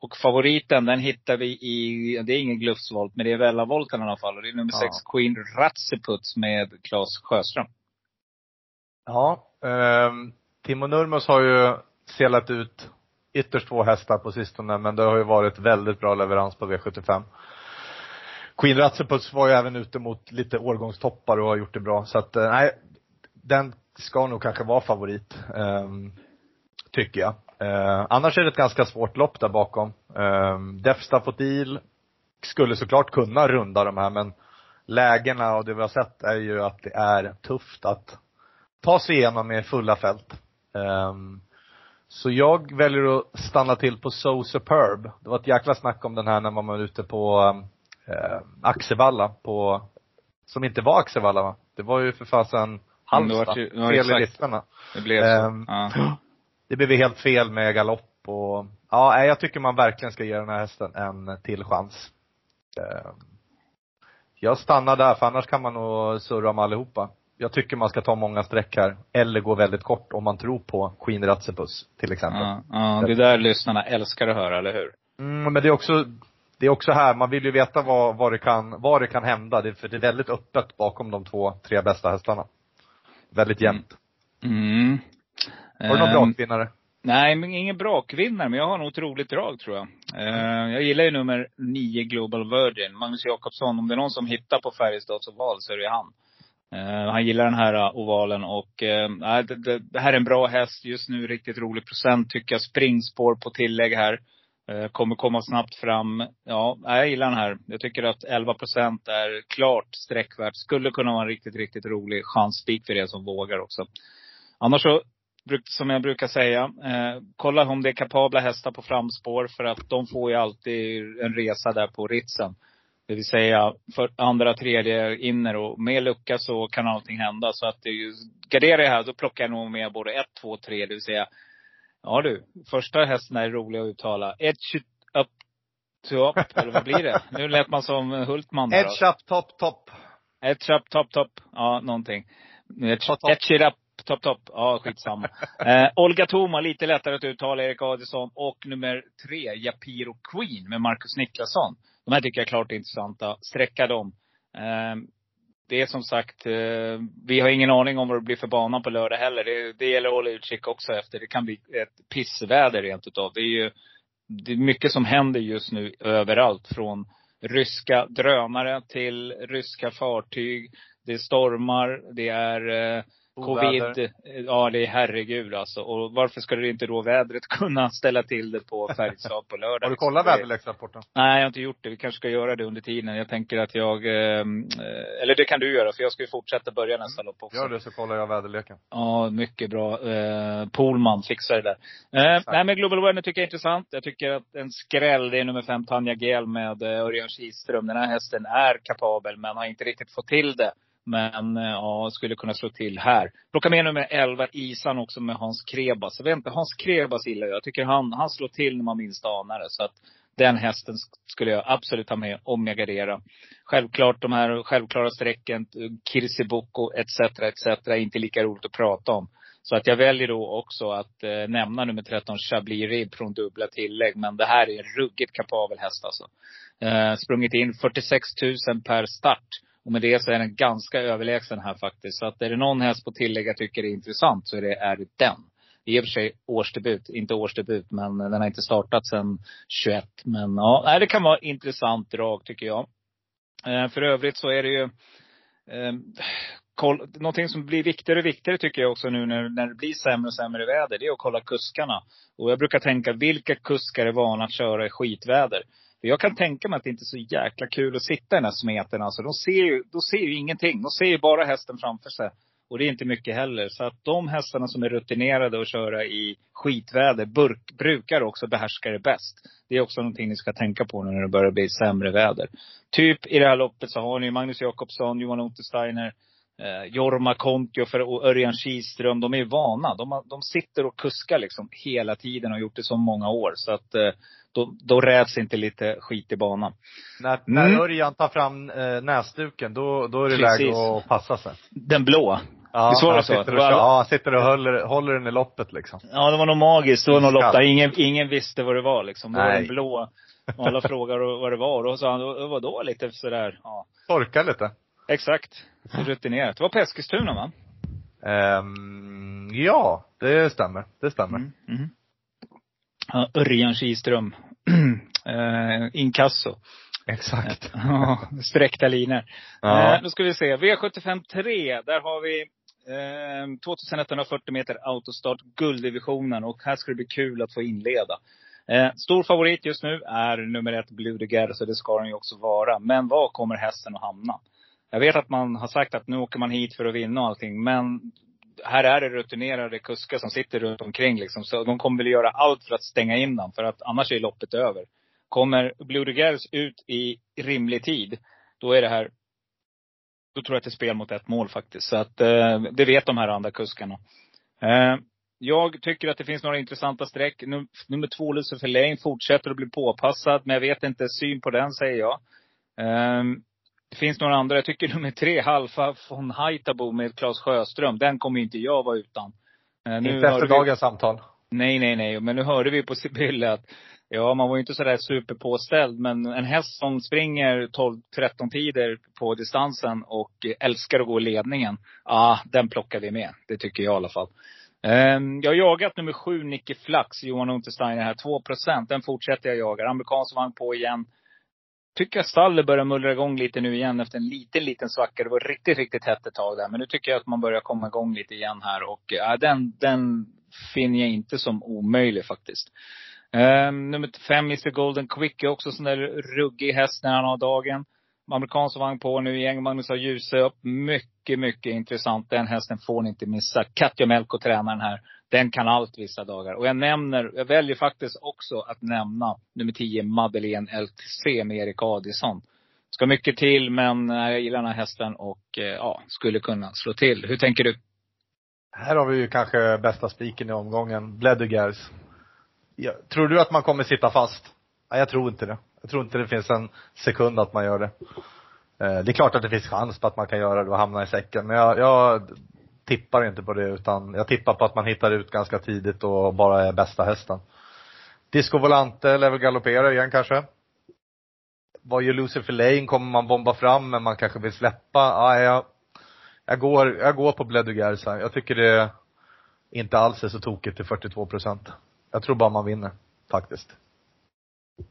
Och favoriten, den hittar vi i, det är ingen glufsvolt, men det är Vellavolten i alla fall. Och det är nummer Ja. 6, Queen Ratseputs med Claes Sjöström. Ja, ehm, Timo Nurmos har ju selat ut ytterst två hästar på sistone, men det har ju varit väldigt bra leverans på V75. Queen Ratseputs var ju även ute mot lite årgångstoppar och har gjort det bra. Så att, eh, nej, den ska nog kanske vara favorit. Eh, tycker jag. Eh, annars är det ett ganska svårt lopp där bakom. Eh, Defstafotil skulle såklart kunna runda de här, men lägena och det vi har sett är ju att det är tufft att ta sig igenom med fulla fält. Ehm, så jag väljer att stanna till på So Superb. Det var ett jäkla snack om den här när man var ute på eh, Axevalla på, som inte var Axevalla va? Det var ju för fasen Mm, det Halmstad. var fel i listorna. Det blev så. Ehm, ja. Det blev helt fel med galopp och, ja, jag tycker man verkligen ska ge den här hästen en till chans. Ehm, Jag stannar där, för annars kan man nog surra om allihopa. Jag tycker man ska ta många streck här, eller gå väldigt kort om man tror på Queen Ratsepus, till exempel. Ja, ja, det där lyssnarna älskar att höra, eller hur? Mm, men det är också, det är också här, man vill ju veta vad, vad det kan, vad det kan hända. Det, för det är väldigt öppet bakom de två, tre bästa hästarna. Väldigt jämnt. Mm. Har du någon Ehm, brakvinnare? Nej, men ingen brakvinnare, men jag har nog ett roligt drag tror jag. Eh, jag gillar ju nummer 9 Global Virgin, Magnus Jakobsson. Om det är någon som hittar på Färjestads oval så är det han. Eh, han gillar den här eh, ovalen och äh, det, det, det här är en bra häst. Just nu riktigt rolig procent tycker jag. Springspår på tillägg här. Äh, kommer komma snabbt fram. Ja, jag gillar den här. Jag tycker att 11 procent är klart sträckvärt. Skulle kunna vara en riktigt, riktigt rolig chansspik för er som vågar också. Annars så, som jag brukar säga, äh, kolla om det är kapabla hästar på framspår. För att de får ju alltid en resa där på ritsen. Det vill säga för andra, tredje inner och med lucka så kan allting hända. Så att det är ju, garderar jag här, då plockar jag nog med både ett, två, tre. Det vill säga, ja du, första hästen är rolig att uttala. Edge up to up, eller vad blir det? Nu lät man som Hultman. Edge up, top, top. Edge up, top, top. Ja, någonting. Edge, edge it up, top, top. Ja, skitsamma. [laughs] eh, Olga Thoma, lite lättare att uttala. Erik Adielsson. Och nummer tre, Japiro Queen med Marcus Niklasson. De här tycker jag är klart intressanta. Sträcka dem. Eh, det är som sagt, eh, vi har ingen aning om vad det blir för bana på lördag heller. Det, det gäller att hålla utkik också efter. Det kan bli ett pissväder rent utav. Det är ju det är mycket som händer just nu överallt. Från ryska drönare till ryska fartyg. Det är stormar, det är eh, eh, covid. Oväder. Ja, det är herregud alltså. Och varför skulle inte då vädret [laughs] kunna ställa till det på Färjestad på lördag? Har du kollat väderleksrapporten? Nej, jag har inte gjort det. Vi kanske ska göra det under tiden. Jag tänker att jag, eh, eller det kan du göra för jag ska ju fortsätta börja nästa lopp också. Gör det så kollar jag väderleken. Ja, mycket bra. Eh, Polman fixar det där. Eh, nej men Global Awareness tycker jag är intressant. Jag tycker att en skräll, det är nummer fem Tanja Gel med eh, Örjan Kihlström. Den här hästen är kapabel men har inte riktigt fått till det. Men eh, ja, skulle kunna slå till här. Plocka med nummer 11 Isan också med Hans Krebas. Jag vet inte, Hans Krebas gillar jag. Jag tycker han, han slår till när man minst anar det. Så att den hästen skulle jag absolut ha med om jag garderar. Självklart de här självklara strecken, Kirsiboko etc. etc. är inte lika roligt att prata om. Så att jag väljer då också att eh, nämna nummer 13 Chablis Rib från dubbla tillägg. Men det här är en ruggigt kapabel häst alltså. Eh, sprungit in 46 000 per start. Och med det så är den ganska överlägsen här faktiskt. Så att är det någon häst på tillägg jag tycker är intressant så är det, är det den. I och för sig årsdebut, inte årsdebut, men den har inte startat sedan 21. Men ja, det kan vara intressant drag tycker jag. Eh, för övrigt så är det ju, eh, koll, någonting som blir viktigare och viktigare tycker jag också nu när, när det blir sämre och sämre väder, det är att kolla kuskarna. Och jag brukar tänka, vilka kuskar är vana att köra i skitväder? För jag kan tänka mig att det inte är så jäkla kul att sitta i den här smeten. Alltså, de ser ju, de ser ju ingenting. De ser ju bara hästen framför sig. Och det är inte mycket heller. Så att de hästarna som är rutinerade att köra i skitväder burk, brukar också behärska det bäst. Det är också någonting ni ska tänka på nu när det börjar bli sämre väder. Typ i det här loppet så har ni Magnus Jakobsson, Johan Untersteiner, eh, Jorma Kontio och Örjan Kihlström. De är vana. De, de sitter och kuskar liksom hela tiden och har gjort det så många år. Så att eh, då, då räds inte lite skit i banan. När, när Mm. Örjan tar fram eh, näsduken, då, då är det Precis. läge att passa sig. Den blå. Ja, Visst var det så? Sitter och, var ja, sitter och håller, håller den i loppet liksom. Ja, det var nog magiskt. Det var nog lopp där ingen, ingen visste vad det var liksom. Det var Nej. den blå. Och alla [laughs] frågade vad det var. Och sa han, "Vad- vadå lite sådär? Ja, Torkar lite. Exakt. Så rutinerat. Det var på Eskilstuna va? Ehm, ja, det stämmer. Det stämmer. Mm. Mm. Ja, Örjan Kihlström. [clears throat] eh, inkasso. Exakt. [laughs] Ja, sträckta linor. Ja. Eh, då ska vi se. V75 3, där har vi eh, 2140 meter autostart, gulddivisionen. Och här ska det bli kul att få inleda. Eh, stor favorit just nu är nummer ett Blue de Guerre, så det ska den ju också vara. Men var kommer hästen att hamna? Jag vet att man har sagt att nu åker man hit för att vinna och allting, men här är det rutinerade kuskar som sitter runt omkring liksom. Så de kommer väl göra allt för att stänga in den, för att annars är loppet över. Kommer Blue de Guerre ut i rimlig tid, då är det här då tror jag att det är spel mot ett mål faktiskt. Så att eh, det vet de här andra kuskarna. Eh, jag tycker att det finns några intressanta streck. Num nummer två, Lucifer Lane, fortsätter att bli påpassad. Men jag vet inte, syn på den säger jag. Eh, det finns några andra. Jag tycker nummer tre, Halfa von Haitabo med Claes Sjöström. Den kommer inte jag vara utan. Eh, nu Inte efter vi- dagens samtal. Nej, nej, nej. Men nu hörde vi på Sibylle att Ja, man var ju inte sådär superpåställd. Men en häst som springer 12-13 tider på distansen och älskar att gå i ledningen. Ja, den plockar vi med. Det tycker jag i alla fall. Ehm, Jag har jagat nummer sju, Nicky Flax, Johan Untersteiner här. 2% Den fortsätter jag jaga. Amerikansk vagn på igen. Tycker att stallet börjar mullra igång lite nu igen efter en liten, liten svacka. Det var riktigt, riktigt hett ett tag där. Men nu tycker jag att man börjar komma igång lite igen här. Och eh, ja, den, den finner jag inte som omöjlig faktiskt. Um, nummer fem, Mr Golden Quick, är också sån där ruggig häst när han har dagen. Amerikansk vagn på nu igen. Magnus har ljuset upp. Mycket, mycket intressant. Den hästen får ni inte missa. Katja Melko tränar den här. Den kan allt vissa dagar. Och jag nämner, jag väljer faktiskt också att nämna nummer 10, Madeleine LTC med Erik Adison. Ska mycket till, men eh, jag gillar den här hästen och eh, ja, skulle kunna slå till. Hur tänker du? Här har vi ju kanske bästa spiken i omgången. Bledugers. Ja, tror du att man kommer sitta fast? Nej, jag tror inte det. Jag tror inte det finns en sekund att man gör det. Eh, det är klart att det finns chans på att man kan göra det och hamna i säcken. Men jag, jag tippar inte på det utan jag tippar på att man hittar ut ganska tidigt och bara är bästa hästen. Disco Volante lär väl galoppera igen kanske. Vad gör Lucifer Lane? Kommer man bomba fram men man kanske vill släppa? Ah, jag, jag går, jag går på Bledugers här. Jag tycker det inte alls är så tokigt till 42 procent. Jag tror bara man vinner, faktiskt.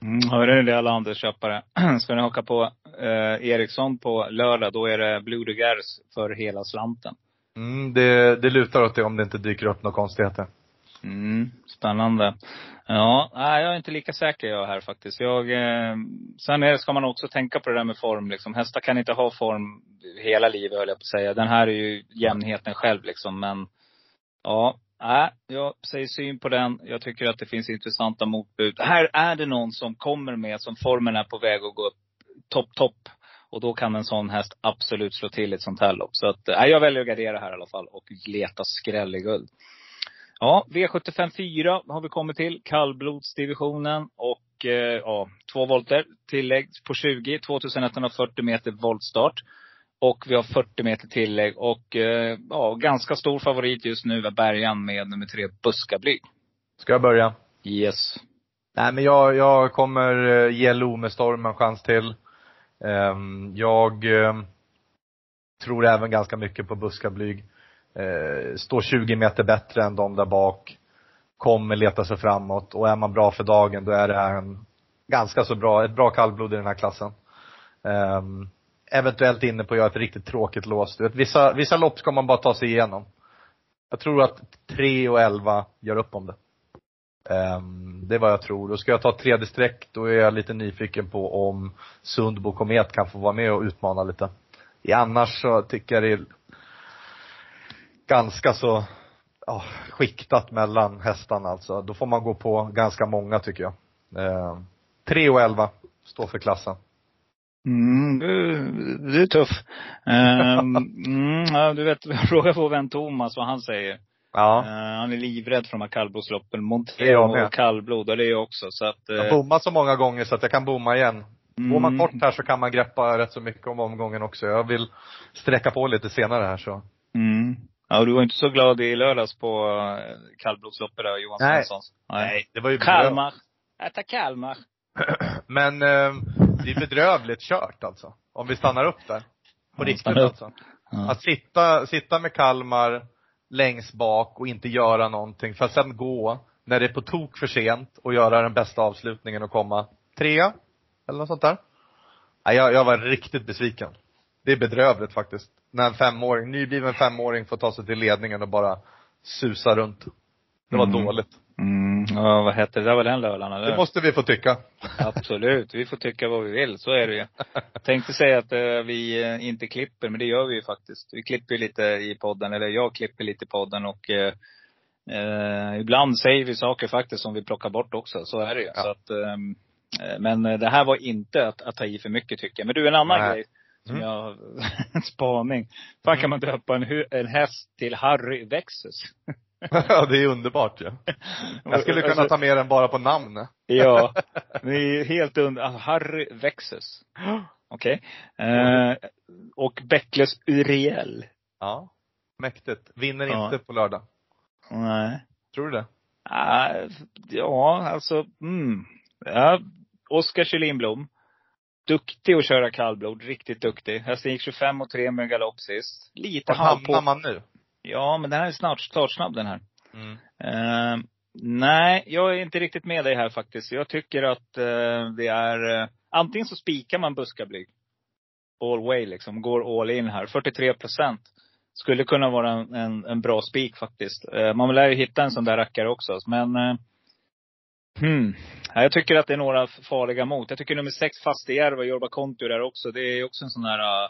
Mm, hörde ni det alla Anders-köpare? [clears throat] Ska ni haka på eh, Eriksson på lördag, då är det Blue de Gers för hela slanten. Mm, det, det lutar åt det om det inte dyker upp några konstigheter. Mm, spännande. Ja, nej, jag är inte lika säker jag här faktiskt. Jag, eh, sen är, ska man också tänka på det där med form liksom. Hästar kan inte ha form hela livet höll jag på att säga. Den här är ju jämnheten själv liksom. Men ja, nej, jag säger syn på den. Jag tycker att det finns intressanta motbud. Här är det någon som kommer med, som formen är på väg att gå upp topp, topp. Och då kan en sån häst absolut slå till i ett sånt här lopp. Så att, nej, jag väljer att gardera här i alla fall och leta skräll i guld. Ja, V75 4 har vi kommit till. Kallblodsdivisionen. Och eh, ja, två volter. Tillägg på 20. 2140 meter voltstart. Och vi har 40 meter tillägg. Och eh, ja, ganska stor favorit just nu är Bergan med nummer tre, Buskablyg. Ska jag börja? Yes. Nej men jag, jag kommer eh, ge Lomestorm en chans till. Ehm, jag ehm, tror även ganska mycket på Buskablyg. Ehm, står 20 meter bättre än de där bak. Kommer leta sig framåt och är man bra för dagen då är det här en ganska så bra, ett bra kallblod i den här klassen. Eventuellt inne på att göra ett riktigt tråkigt lås. Du vet, vissa, vissa lopp ska man bara ta sig igenom. Jag tror att 3 och 11 gör upp om det. Det är vad jag tror. Och ska jag ta ett tredje streck, då är jag lite nyfiken på om Sundbo Komet kan få vara med och utmana lite. I annars så tycker jag det är ganska så ja, skiktat mellan hästarna alltså. Då får man gå på ganska många tycker jag. Ehm, 3 och 11 står för klassen. Mm, du, du är tuff. Um, [laughs] mm, ja, du vet, [laughs] jag frågar vår vän Thomas vad han säger. Ja. Eh, han är livrädd för de här kallblodsloppen. Montero och kallblod, det är jag också. Så att, Jag har eh, bommat så många gånger så att jag kan bomma igen. Går man mm, kort här så kan man greppa rätt så mycket om omgången också. Jag vill sträcka på lite senare här så. Mm. Ja, du var inte så glad i lördags på eh, kallblodsloppet där, Johan Nej. Svenssons. det var ju. Kalmar. Äta Kalmar. [clears throat] Men eh, det är bedrövligt kört alltså. Om vi stannar upp där. På riktigt alltså. Ja. Att sitta, sitta med Kalmar längst bak och inte göra någonting för att sen gå när det är på tok för sent och göra den bästa avslutningen och komma trea. Eller något sånt där. Nej, jag, jag var riktigt besviken. Det är bedrövligt faktiskt. När en femåring, nybliven femåring får ta sig till ledningen och bara susa runt. Det var Mm. dåligt. Ja, vad hette det? Det var den lördagen eller? Det måste vi få tycka. Absolut. Vi får tycka vad vi vill. Så är det ju. [laughs] Tänkte säga att eh, vi eh, inte klipper, men det gör vi ju faktiskt. Vi klipper ju lite i podden, eller jag klipper lite i podden och eh, eh, ibland säger vi saker faktiskt som vi plockar bort också. Så är det ju. Ja. Så att, ehm, eh, men det här var inte att, att ta i för mycket tycker jag. Men du, en annan Nej. grej. Som Mm. jag, [laughs] en spaning. Fan kan man döpa en, en häst till Harry Vexus? [laughs] [laughs] Ja, det är underbart ju. Jag skulle kunna Alltså- ta med den bara på namn. Ja. [laughs] Det är helt under, alltså Harry Vexus. [gasps] Okej. Eh, och Bäckles Uriel. Ja. Mäktigt. Vinner Ja. inte på lördag. Nej. Tror du det? Ah, ja, alltså, mm. Ja, Oskar Kjellin Duktig att köra kallblod, riktigt duktig. Hästen gick 25 och 3 med galopp sist. Lite Var hamnar på. man nu? Ja, men den här är snart startsnabb den här. Mm. Eh, nej, jag är inte riktigt med dig här faktiskt. Jag tycker att eh, det är, eh, antingen så spikar man buskablyg. All way liksom, går all in här. 43 procent. Skulle kunna vara en, en, en bra spik faktiskt. Man lär ju hitta en sån där rackare också. Men, hmm. Ja, Jag tycker att det är några farliga mot. Jag tycker nummer sex Fastejärva, Jorba Kontio där också. Det är också en sån där uh,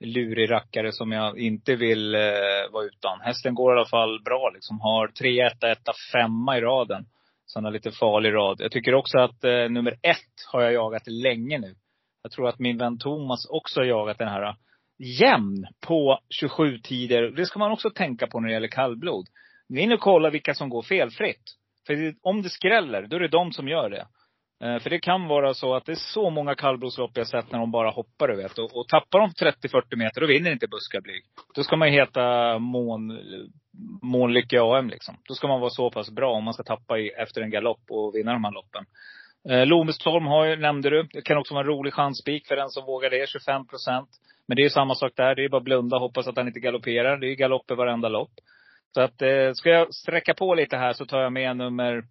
lurig rackare som jag inte vill eh, vara utan. Hästen går i alla fall bra liksom. Har 3 1 1 5 i raden. Så han har lite farlig rad. Jag tycker också att eh, nummer ett har jag jagat länge nu. Jag tror att min vän Thomas också har jagat den här eh, jämn på 27 tider. Det ska man också tänka på när det gäller kallblod. Gå in och kolla vilka som går felfritt. För det- om det skräller, då är det de som gör det. Eh, för det kan vara så att det är så många kallblodslopp jag sett när de bara hoppar, du vet. Och, och tappar de 30-40 meter, då vinner inte buskablyg. Då ska man ju heta mån, månlycke AM liksom. Då ska man vara så pass bra om man ska tappa i, efter en galopp och vinna de här loppen. Eh, Lomestorm har ju, nämnde du. Det kan också vara en rolig chansspik för den som vågar det. 25 procent. Men det är ju samma sak där. Det är bara blunda och hoppas att han inte galopperar. Det är ju galopp i varenda lopp. Så att, eh, ska jag sträcka på lite här så tar jag med nummer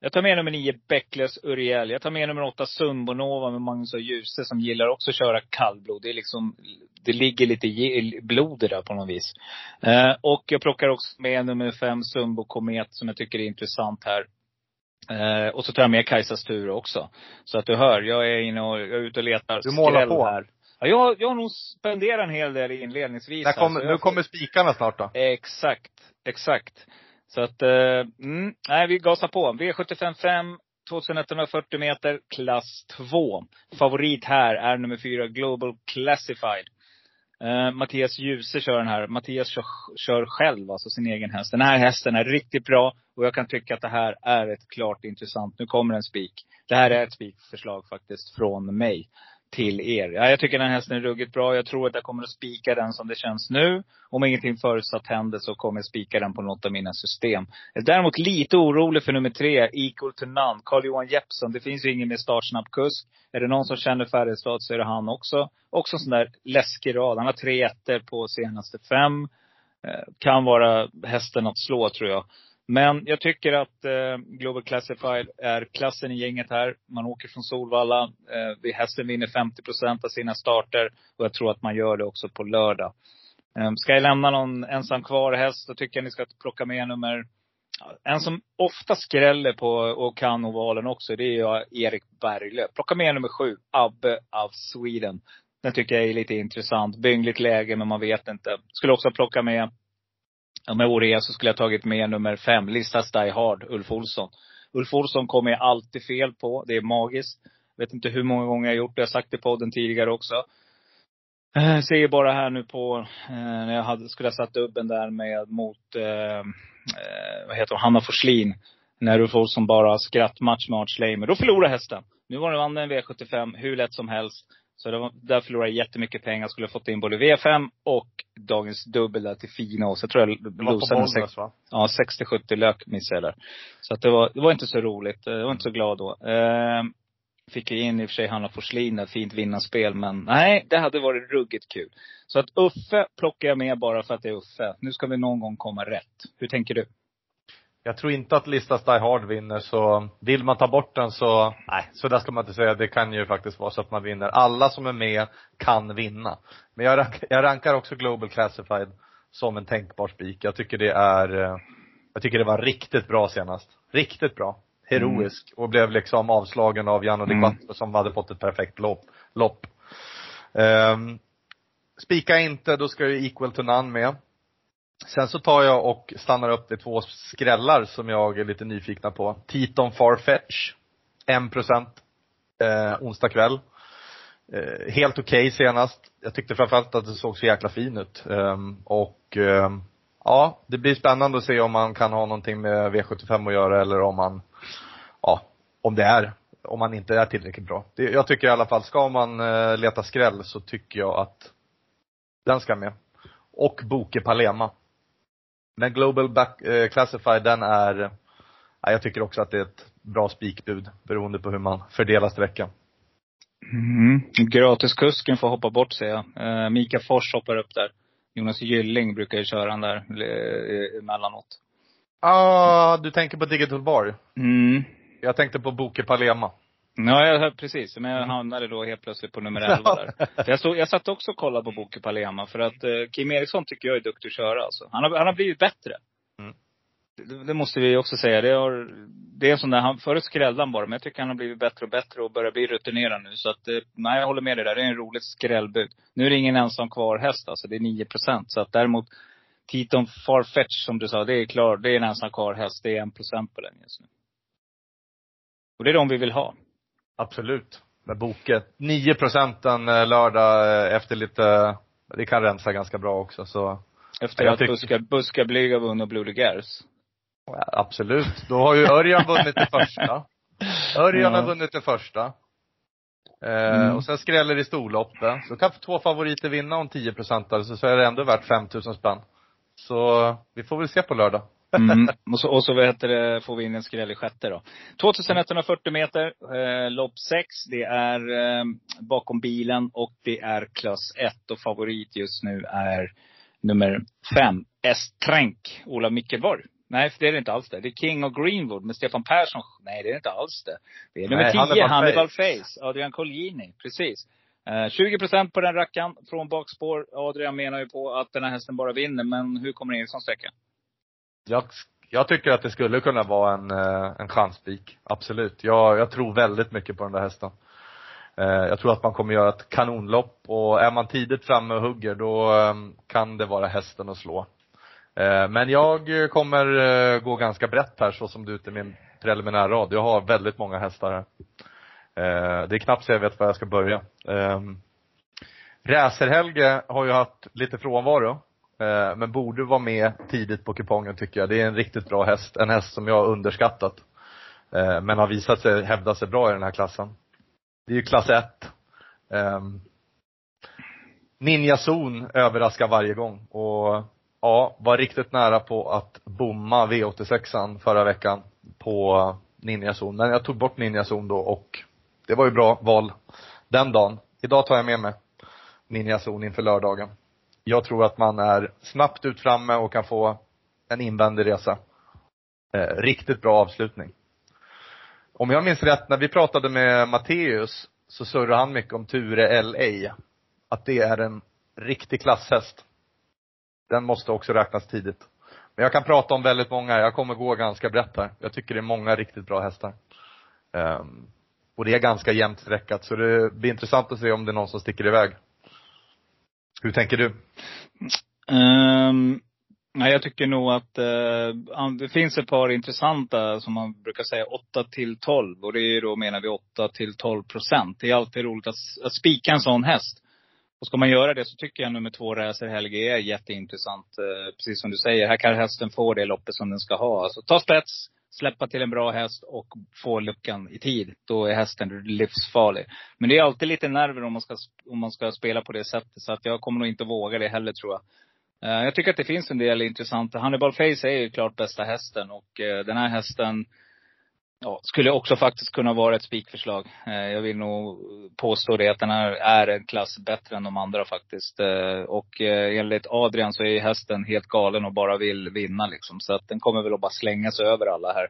jag tar med nummer nio, Bäckles Uriel. Jag tar med nummer åtta, Sundbonova med Magnus och Djuse som gillar också att köra kallblod. Det är liksom, det ligger lite blod där på något vis. Eh, och jag plockar också med nummer fem, Sundbo Komet, som jag tycker är intressant här. Eh, och så tar jag med Kajsas tur också. Så att du hör, jag är inne och, jag är ute och letar Du målar på. här. Ja, jag, jag har nog spenderat en hel del inledningsvis. Här, kommer, så nu jag- kommer spikarna snart då. Exakt, exakt. Så att, eh, mm, nej vi gasar på. V755, 2140 meter, klass 2. Favorit här är nummer 4, Global Classified. Uh, Mattias Djuse kör den här. Mattias kör, kör själv, alltså sin egen häst. Den här hästen är riktigt bra och jag kan tycka att det här är ett klart intressant. Nu kommer en spik. Det här är ett spikförslag faktiskt från mig till er. Ja, jag tycker den här hästen är ruggigt bra. Jag tror att jag kommer att spika den som det känns nu. Om ingenting förutsatt händer så kommer jag spika den på något av mina system. Jag är däremot lite orolig för nummer tre, Equal to None. Carl-Johan Jeppsson. Det finns ju ingen mer startsnabb kusk. Är det någon som känner Färjestad så är det han också. Också en sån där läskig rad. Han har tre ettor på senaste fem. Eh, kan vara hästen att slå tror jag. Men jag tycker att eh, Global Classified är klassen i gänget här. Man åker från Solvalla. Eh, hästen vinner 50 procent av sina starter. Och jag tror att man gör det också på lördag. Eh, ska jag lämna någon ensam kvar häst, då tycker jag ni ska plocka med nummer en som ofta skräller på och kan ovalen också, det är ju eh, Erik Berglöf. Plocka med nummer sju, Abbe av Sweden. Den tycker jag är lite intressant. Byngligt läge, men man vet inte. Skulle också plocka med, om jag vore er så skulle jag tagit med nummer fem, Listas Die Hard, Ulf Olsson. Ulf Olsson kommer jag alltid fel på. Det är magiskt. Vet inte hur många gånger jag har gjort det. Jag har sagt det i podden tidigare också. Jag ser bara här nu på, eh, när jag hade, skulle ha satt dubben där med mot, eh, eh vad heter hon, Hanna Forslin. När Ulf Olsson bara skrattmatch med Arch Lamer. Då förlorade hästen. Nu var det vann en V75 hur lätt som helst. Så det var, där förlorade jag jättemycket pengar. Skulle ha fått in både V5 och dagens dubbel där till fina. Och så tror jag Det på Bollnäs va? Ja, 60-70 lök missade jag där. Så att det var, det var inte så roligt. Jag var inte så glad då. Eh, fick ju in i och för sig Hanna Forslin, ett fint vinnarspel. Men nej, det hade varit ruggigt kul. Så att Uffe plockar jag med bara för att det är Uffe. Nu ska vi någon gång komma rätt. Hur tänker du? Jag tror inte att Listas Die Hard vinner, så vill man ta bort den så, nej, så där ska man inte säga. Det kan ju faktiskt vara så att man vinner. Alla som är med kan vinna. Men jag, rank, jag rankar också Global Classified som en tänkbar spik. Jag tycker det är, eh, jag tycker det var riktigt bra senast. Riktigt bra. Heroisk. Och blev liksom avslagen av Janne Mm. mm. som hade fått ett perfekt lopp. lopp. Um, spika inte, då ska ju Equal to None med. Sen så tar jag och stannar upp de två skrällar som jag är lite nyfikna på. Titon Farfetch. 1 procent. Eh, onsdag kväll. Eh, helt okej okay senast. Jag tyckte framförallt att det såg så jäkla fin ut. Eh, och eh, ja, det blir spännande att se om man kan ha någonting med V75 att göra eller om man, ja, om det är, om man inte är tillräckligt bra. Det, jag tycker i alla fall, ska man eh, leta skräll så tycker jag att den ska med. Och Boke Palema. Men Global Back, eh, Classified, den är, ja, jag tycker också att det är ett bra spikbud beroende på hur man fördelar sträckan. Mm. Gratiskusken får hoppa bort säger jag. Eh, Mika Fors hoppar upp där. Jonas Gylling brukar ju köra han där eh, emellanåt. Ah, du tänker på Digital Bar? Mm. Jag tänkte på Boke Palema. Ja, jag, precis. Men jag hamnade då helt plötsligt på nummer 11 där. [laughs] Jag, stod, jag satt också och kollade på Boke Palema. För att eh, Kim Eriksson tycker jag är duktig att köra alltså. Han har, han har blivit bättre. Mm. Det, det måste vi också säga. Det, har, det är sån där, han, förut skrällde han bara. Men jag tycker han har blivit bättre och bättre och börjar bli rutinerad nu. Så att, eh, nej jag håller med dig där. Det är en roligt skrällbud. Nu är det ingen ensam kvar häst alltså. Det är 9 procent. Så att däremot Titon Farfetch som du sa, det är klart. Det är en ensam kvar häst. Det är 1 procent på den just nu. Och det är de vi vill ha. Absolut. Med Boke. 9 procenten eh, lördag eh, efter lite, det kan rensa ganska bra också så. Efter Jag att tycker- Buska, Buska Blyg har vunnit Blue Gers. Ja, Absolut. Då har ju Örjan vunnit det första. [laughs] Örjan Ja. har vunnit det första. Eh, Mm. Och sen skräller det i storloppet. Så kan två favoriter vinna om 10 procent så, så är det ändå värt 5000 spänn. Så vi får väl se på lördag. Mm. [laughs] och så, och så vad heter det, får vi in en skräll i sjätte då. 2140 meter, eh, lopp 6. Det är eh, bakom bilen och det är klass 1. Och favorit just nu är nummer 5, Estränk, Ola Mickelborg. Nej, för det är det inte alls det. Det är King och Greenwood med Stefan Persson. Nej, det är inte alls det. Det är nummer Nej, 10, Hannibal Face. Adrian Colgjini. Precis. Eh, 20 procent på den rackaren från bakspår. Adrian menar ju på att den här hästen bara vinner. Men hur kommer Eriksson sträcka? Jag, jag tycker att det skulle kunna vara en, eh, en chansspik. Absolut. Jag, jag tror väldigt mycket på den där hästen. Eh, jag tror att man kommer göra ett kanonlopp och är man tidigt framme och hugger då ehm, kan det vara hästen att slå. Eh, men jag kommer gå ganska brett här så som det är ute i min preliminärrad. Jag har väldigt många hästar här. Det är knappt så jag vet var jag ska börja. Ehm, Räser-Helge har ju haft lite frånvaro. Eh, men borde vara med tidigt på kupongen tycker jag. Det är en riktigt bra häst. En häst som jag har underskattat. Eh, men har visat sig hävda sig bra i den här klassen. Det är ju klass 1. Ehm, Ninja Zon överraskar varje gång och ja, var riktigt nära på att bomma V86an förra veckan på Ninja Zon. Men jag tog bort Ninja Zon då och det var ju bra val den dagen. Idag tar jag med mig Ninja Zon inför lördagen. Jag tror att man är snabbt ut framme och kan få en invändig resa. Eh, riktigt bra avslutning. Om jag minns rätt, när vi pratade med Matteus så surrade han mycket om Ture LA. Att det är en riktig klasshäst. Den måste också räknas tidigt. Men jag kan prata om väldigt många, jag kommer gå ganska brett här. Jag tycker det är många riktigt bra hästar. Um, och det är ganska jämnt streckat, så det blir intressant att se om det är någon som sticker iväg. Hur tänker du? Um, nej, jag tycker nog att uh, det finns ett par intressanta, som man brukar säga, 8 till 12. Och det är då menar vi 8 till 12 procent. Det är alltid roligt att, att spika en sån häst. Och ska man göra det så tycker jag nummer två, Räser Helge, är jätteintressant. Uh, precis som du säger, här kan hästen få det loppet som den ska ha. Alltså ta spets, släppa till en bra häst och få luckan i tid. Då är hästen livsfarlig. Men det är alltid lite nerver om man ska, om man ska spela på det sättet. Så att jag kommer nog inte våga det heller tror jag. Eh, jag tycker att det finns en del intressanta. Hannibal Face är ju klart bästa hästen. Och eh, den här hästen ja, skulle också faktiskt kunna vara ett spikförslag. Eh, jag vill nog påstå det, att den här är en klass bättre än de andra faktiskt. Eh, och eh, enligt Adrian så är hästen helt galen och bara vill vinna liksom. Så att den kommer väl att bara slängas över alla här.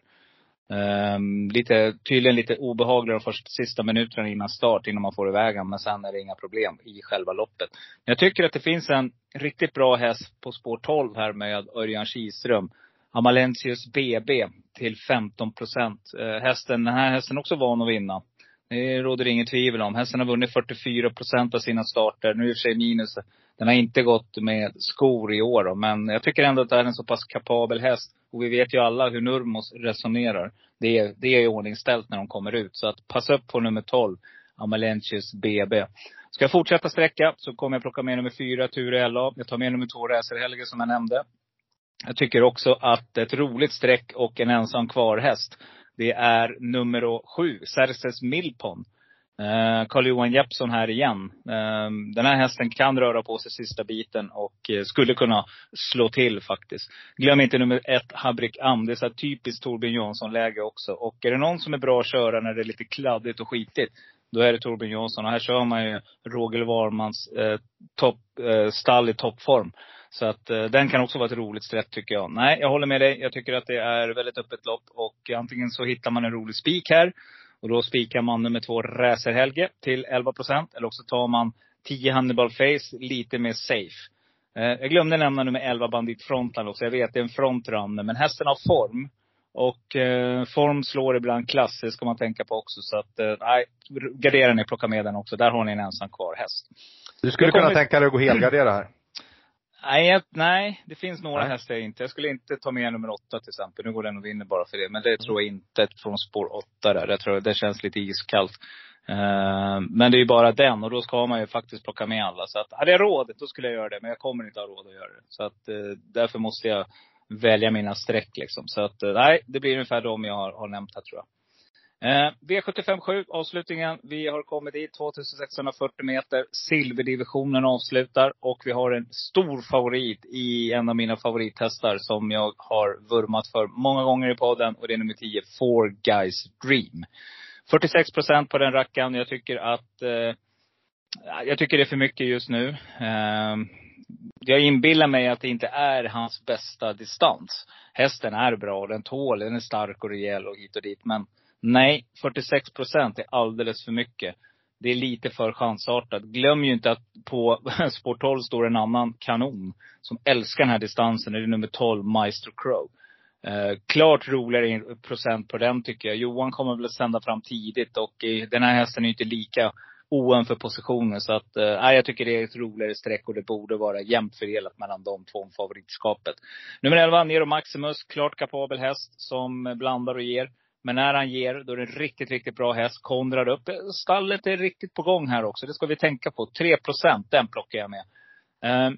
Ehm, lite, tydligen lite obehaglig de första, sista minuterna innan start, innan man får iväg den. Men sen är det inga problem i själva loppet. Men jag tycker att det finns en riktigt bra häst på spår 12 här med Örjan Kihlström. Amalentius BB till 15 procent. Eh, hästen, den här hästen är också van att vinna. Det råder inget tvivel om. Hästen har vunnit 44 procent av sina starter. Nu är det i och för sig minus. Den har inte gått med skor i år då, men jag tycker ändå att det är en så pass kapabel häst. Och vi vet ju alla hur Nurmos resonerar. Det är, det är i ordningställt när de kommer ut. Så att passa upp på nummer 12, Amalentius BB. Ska jag fortsätta sträcka så kommer jag plocka med nummer 4, Ture LA. Jag tar med nummer 2, Racer Helge som jag nämnde. Jag tycker också att ett roligt streck och en ensam kvar häst det är nummer sju, Cerces Milpon. Eh, Carl-Johan Jeppsson här igen. Eh, den här hästen kan röra på sig sista biten och eh, skulle kunna slå till faktiskt. Glöm inte nummer ett, Habrik Am. Det är så typiskt Torbjörn Jansson-läge också. Och är det någon som är bra att köra när det är lite kladdigt och skitigt, då är det Torbjörn Jansson. Och här kör man ju Roger Warmans eh, topp, eh, stall i toppform. Så att eh, den kan också vara ett roligt streck tycker jag. Nej, jag håller med dig. Jag tycker att det är väldigt öppet lopp. Och antingen så hittar man en rolig spik här. Och då spikar man nummer två Räser-Helge till 11 procent. Eller också tar man 10 Hannibal Face lite mer safe. Eh, jag glömde nämna nummer 11 Bandit Frontline också. Jag vet, det är en frontrunner. Men hästen har form. Och eh, form slår ibland klass, det ska man tänka på också. Så att, eh, nej, gardera ni, plocka med den också. Där har ni en ensam kvar häst. Du skulle kunna tänka dig att gå helgardera här? Nej, nej, det finns några Nej. hästar jag inte. Jag skulle inte ta med nummer åtta till exempel. Nu går den och vinner bara för det. Men det tror jag inte från spår åtta där. Jag tror det känns lite iskallt. Eh, men det är ju bara den och då ska man ju faktiskt plocka med alla. Så att, hade jag råd, då skulle jag göra det. Men jag kommer inte ha råd att göra det. Så att eh, därför måste jag välja mina streck liksom. Så att eh, nej, det blir ungefär de jag har, har nämnt här tror jag. Eh, V757, avslutningen. Vi har kommit dit, 2640 meter. Silverdivisionen avslutar. Och vi har en stor favorit i en av mina favorithästar som jag har vurmat för många gånger i podden. Och det är nummer 10, Four Guys Dream. 46 procent på den rackaren. Jag tycker att eh, jag tycker det är för mycket just nu. Eh, jag inbillar mig att det inte är hans bästa distans. Hästen är bra, den tål, den är stark och rejäl och hit och dit. Men nej, 46 procent är alldeles för mycket. Det är lite för chansartat. Glöm ju inte att på [laughs] spår 12 står en annan kanon. Som älskar den här distansen. Det är nummer 12, Maestro Crow. Eh, klart roligare procent på den tycker jag. Johan kommer väl att sända fram tidigt och eh, den här hästen är ju inte lika oen för positioner. Så att, eh, jag tycker det är ett roligare streck och det borde vara jämnt fördelat mellan de två om favoritskapet. Nummer 11, Nero Maximus. Klart kapabel häst som blandar och ger. Men när han ger, då är det en riktigt, riktigt bra häst. Konrad upp. Stallet är riktigt på gång här också. Det ska vi tänka på. 3 procent, den plockar jag med. Ehm,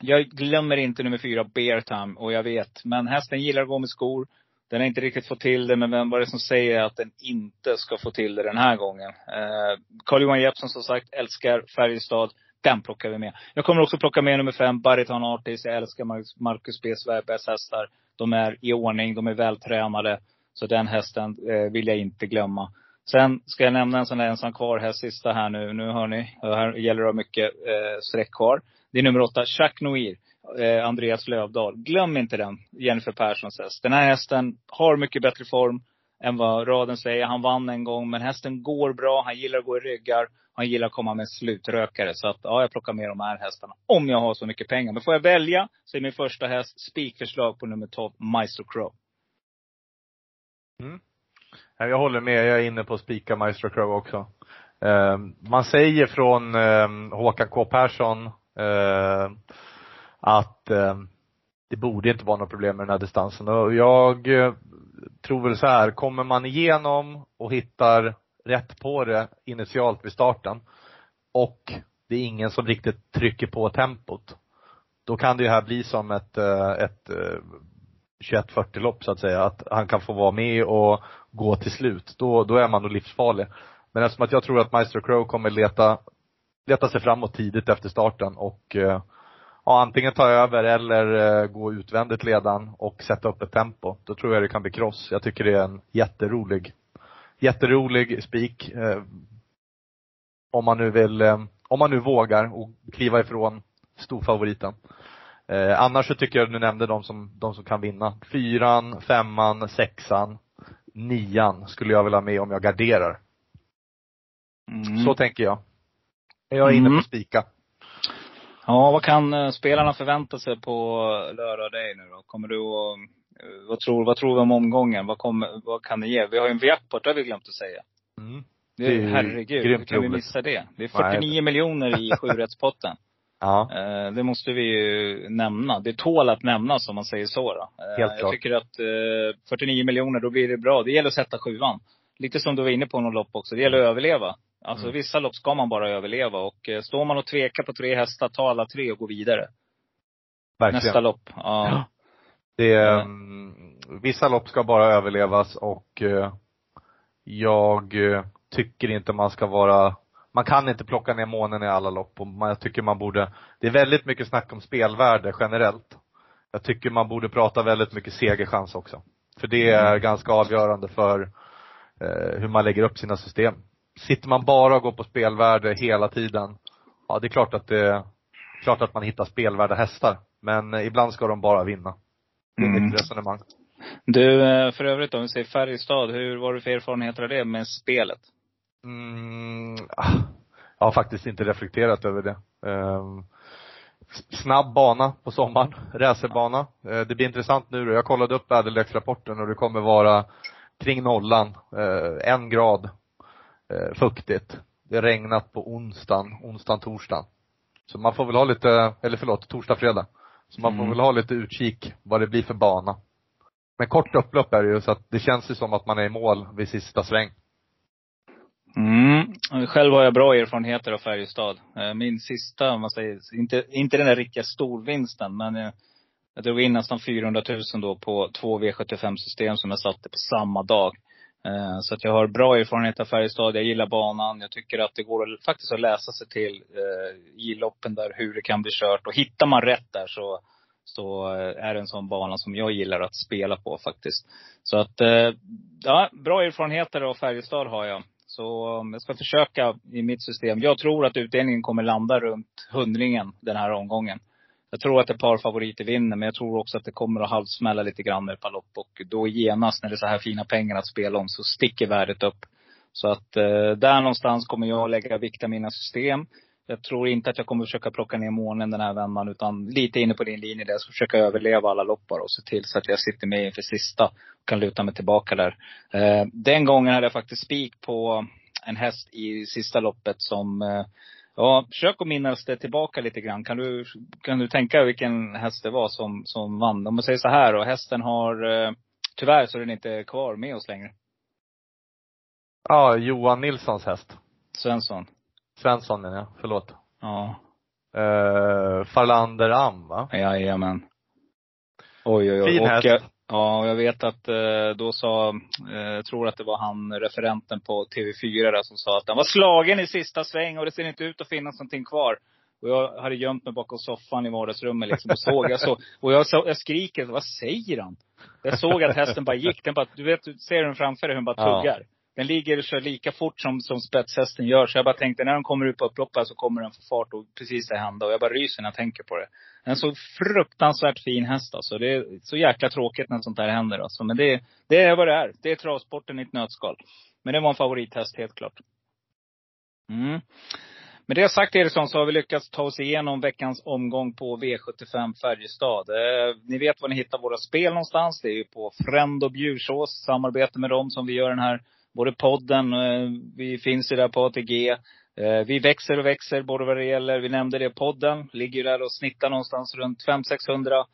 jag glömmer inte nummer fyra, Beartime. Och jag vet. Men hästen gillar att gå med skor. Den har inte riktigt fått till det, men vem var det som säger att den inte ska få till det den här gången? Eh, Carl-Johan Jeppsson som sagt älskar Färjestad. Den plockar vi med. Jag kommer också plocka med nummer fem, Baryton Artis. Jag älskar Marcus B. Svärbergs hästar. De är i ordning, de är vältränade. Så den hästen eh, vill jag inte glömma. Sen ska jag nämna en sån där ensam kvar häst, sista här nu. Nu hör ni, här gäller det mycket eh, streck kvar. Det är nummer åtta, Jacques Noir. eh, Andreas Lövdahl. Glöm inte den, Jennifer Perssons häst. Den här hästen har mycket bättre form än vad raden säger. Han vann en gång, men hästen går bra. Han gillar att gå i ryggar. Han gillar att komma med slutrökare. Så att, ja, jag plockar med de här hästarna. Om jag har så mycket pengar. Men får jag välja så är min första häst spikförslag på nummer 12, Maestro Crow. Mm. Jag håller med, jag är inne på att spika Maestro Crow också. Eh, man säger från eh, Håkan K Persson eh, att eh, det borde inte vara något problem med den här distansen. Och jag eh, tror väl så här, kommer man igenom och hittar rätt på det initialt vid starten och det är ingen som riktigt trycker på tempot. Då kan det ju här bli som ett, eh, ett eh, 21-40 lopp så att säga. Att han kan få vara med och gå till slut. Då, då är man nog livsfarlig. Men eftersom att jag tror att Maestro Crow kommer leta, leta sig framåt tidigt efter starten och eh, ja, antingen ta över eller eh, gå utvändigt ledan och sätta upp ett tempo. Då tror jag det kan bli kross. Jag tycker det är en jätterolig, jätterolig spik. Eh, om man nu vill, eh, om man nu vågar och kliva ifrån storfavoriten. Eh, annars så tycker jag du nämnde de som, de som kan vinna. Fyran, femman, sexan, nian skulle jag vilja ha med om jag garderar. Mm. Så tänker jag. Jag är inne Mm. på spika. Ja, vad kan eh, spelarna förvänta sig på lördag dig nu då? Kommer du att, eh, vad tror, vad tror vi om omgången? Vad, kommer, vad kan det ge? Vi har ju en jackpot, det har vi glömt att säga. Mm. Det är, herregud, hur kan vi missa det? Det är Nej. 49 miljoner i sjurättspotten. Ja. Eh, det måste vi ju nämna. Det tål att nämnas om man säger så då. Eh, Helt jag klart. tycker att eh, 49 miljoner, då blir det bra. Det gäller att sätta sjuan. Lite som du var inne på något lopp också. Det gäller att överleva. Alltså Mm. vissa lopp ska man bara överleva. Och eh, står man och tvekar på tre hästar, ta alla tre och gå vidare. Verkligen. Nästa lopp. Ja. Det är, mm, vissa lopp ska bara överlevas och eh, jag eh, tycker inte man ska vara, man kan inte plocka ner månen i alla lopp och man, jag tycker man borde, det är väldigt mycket snack om spelvärde generellt. Jag tycker man borde prata väldigt mycket segerchans också. För det är ganska avgörande för eh, hur man lägger upp sina system. Sitter man bara och går på spelvärde hela tiden, ja det är klart att det, klart att man hittar spelvärda hästar. Men eh, ibland ska de bara vinna. Det är Mm. mitt resonemang. Du, eh, för övrigt om vi säger Färjestad, hur var du för erfarenheter av det med spelet? Mm, ah, jag har faktiskt inte reflekterat över det. Ehm, snabb bana på sommaren, [laughs] racerbana. Eh, det blir intressant nu då. Jag kollade upp väderleksrapporten och det kommer vara kring nollan, eh, en grad eh, fuktigt. Det har regnat på onsdagen, onsdagen, torsdagen. Så man får väl ha lite, eller förlåt, torsdag, fredag. Så man får Mm. väl ha lite utkik vad det blir för bana. Men kort upplopp är det ju så att det känns ju som att man är i mål vid sista sväng. Mm. Själv har jag bra erfarenheter av Färjestad. Eh, min sista, om man säger, inte, inte den där riktiga storvinsten, men eh, jag drog in nästan 400 000 då på två V75-system som jag satte på samma dag. Eh, så att jag har bra erfarenhet av Färjestad. Jag gillar banan. Jag tycker att det går att, faktiskt att läsa sig till i loppen där hur det kan bli kört. Och hittar man rätt där så, så är det en sån bana som jag gillar att spela på faktiskt. Så att, ja, bra erfarenheter av Färjestad har jag. Så um, jag ska försöka i mitt system. Jag tror att utdelningen kommer landa runt hundringen den här omgången. Jag tror att ett par favoriter vinner, men jag tror också att det kommer att halvsmälla lite grann med ett par lopp. Och då genast när det är så här fina pengar att spela om så sticker värdet upp. Så att eh, där någonstans kommer jag lägga vikt i mina system. Jag tror inte att jag kommer försöka plocka ner månen den här vändan, utan lite inne på din linje där. Jag ska försöka överleva alla loppar och se till så att jag sitter med inför sista och kan luta mig tillbaka där. Eh, den gången hade jag faktiskt spik på en häst i sista loppet som eh, Ja, försök att minnas det tillbaka lite grann. Kan du, kan du tänka vilken häst det var som, som vann? Om man säger så här då, hästen har, eh, tyvärr så är den inte kvar med oss längre. Ja, Johan Nilssons häst. Svensson. Svensson menar jag, förlåt. Ja, Uh, Farlander Am va? jajamän. Oj, oj, oj. Fin häst. jag- Ja, och jag vet att eh, då sa, eh, jag tror att det var han referenten på TV4 där som sa att han var slagen i sista sväng och det ser inte ut att finnas någonting kvar. Och jag hade gömt mig bakom soffan i vardagsrummet liksom och såg, jag så, [laughs] och jag, så, jag skriker, vad säger han? Jag såg att hästen bara gick, den bara, du vet, du ser den framför dig hur den bara Ja den ligger och kör lika fort som, som spetshästen gör. Så jag bara tänkte, när de kommer ut på upploppet så kommer den få fart och precis det hända. Och jag bara ryser när jag tänker på det. En så fruktansvärt fin häst alltså. Det är så jäkla tråkigt när sånt här händer alltså. Men det, det är vad det är. Det är travsporten i ett nötskal. Men det var en favorithäst, helt klart. Mm. Med det sagt Eriksson så har vi lyckats ta oss igenom veckans omgång på V75 Färjestad. Eh, ni vet var ni hittar våra spel någonstans. Det är ju på Frend och Bjursås, samarbete med dem som vi gör den här, både podden, eh, vi finns ju där på ATG. Eh, vi växer och växer både vad det gäller, vi nämnde det, podden. Ligger där och snittar någonstans runt 500-600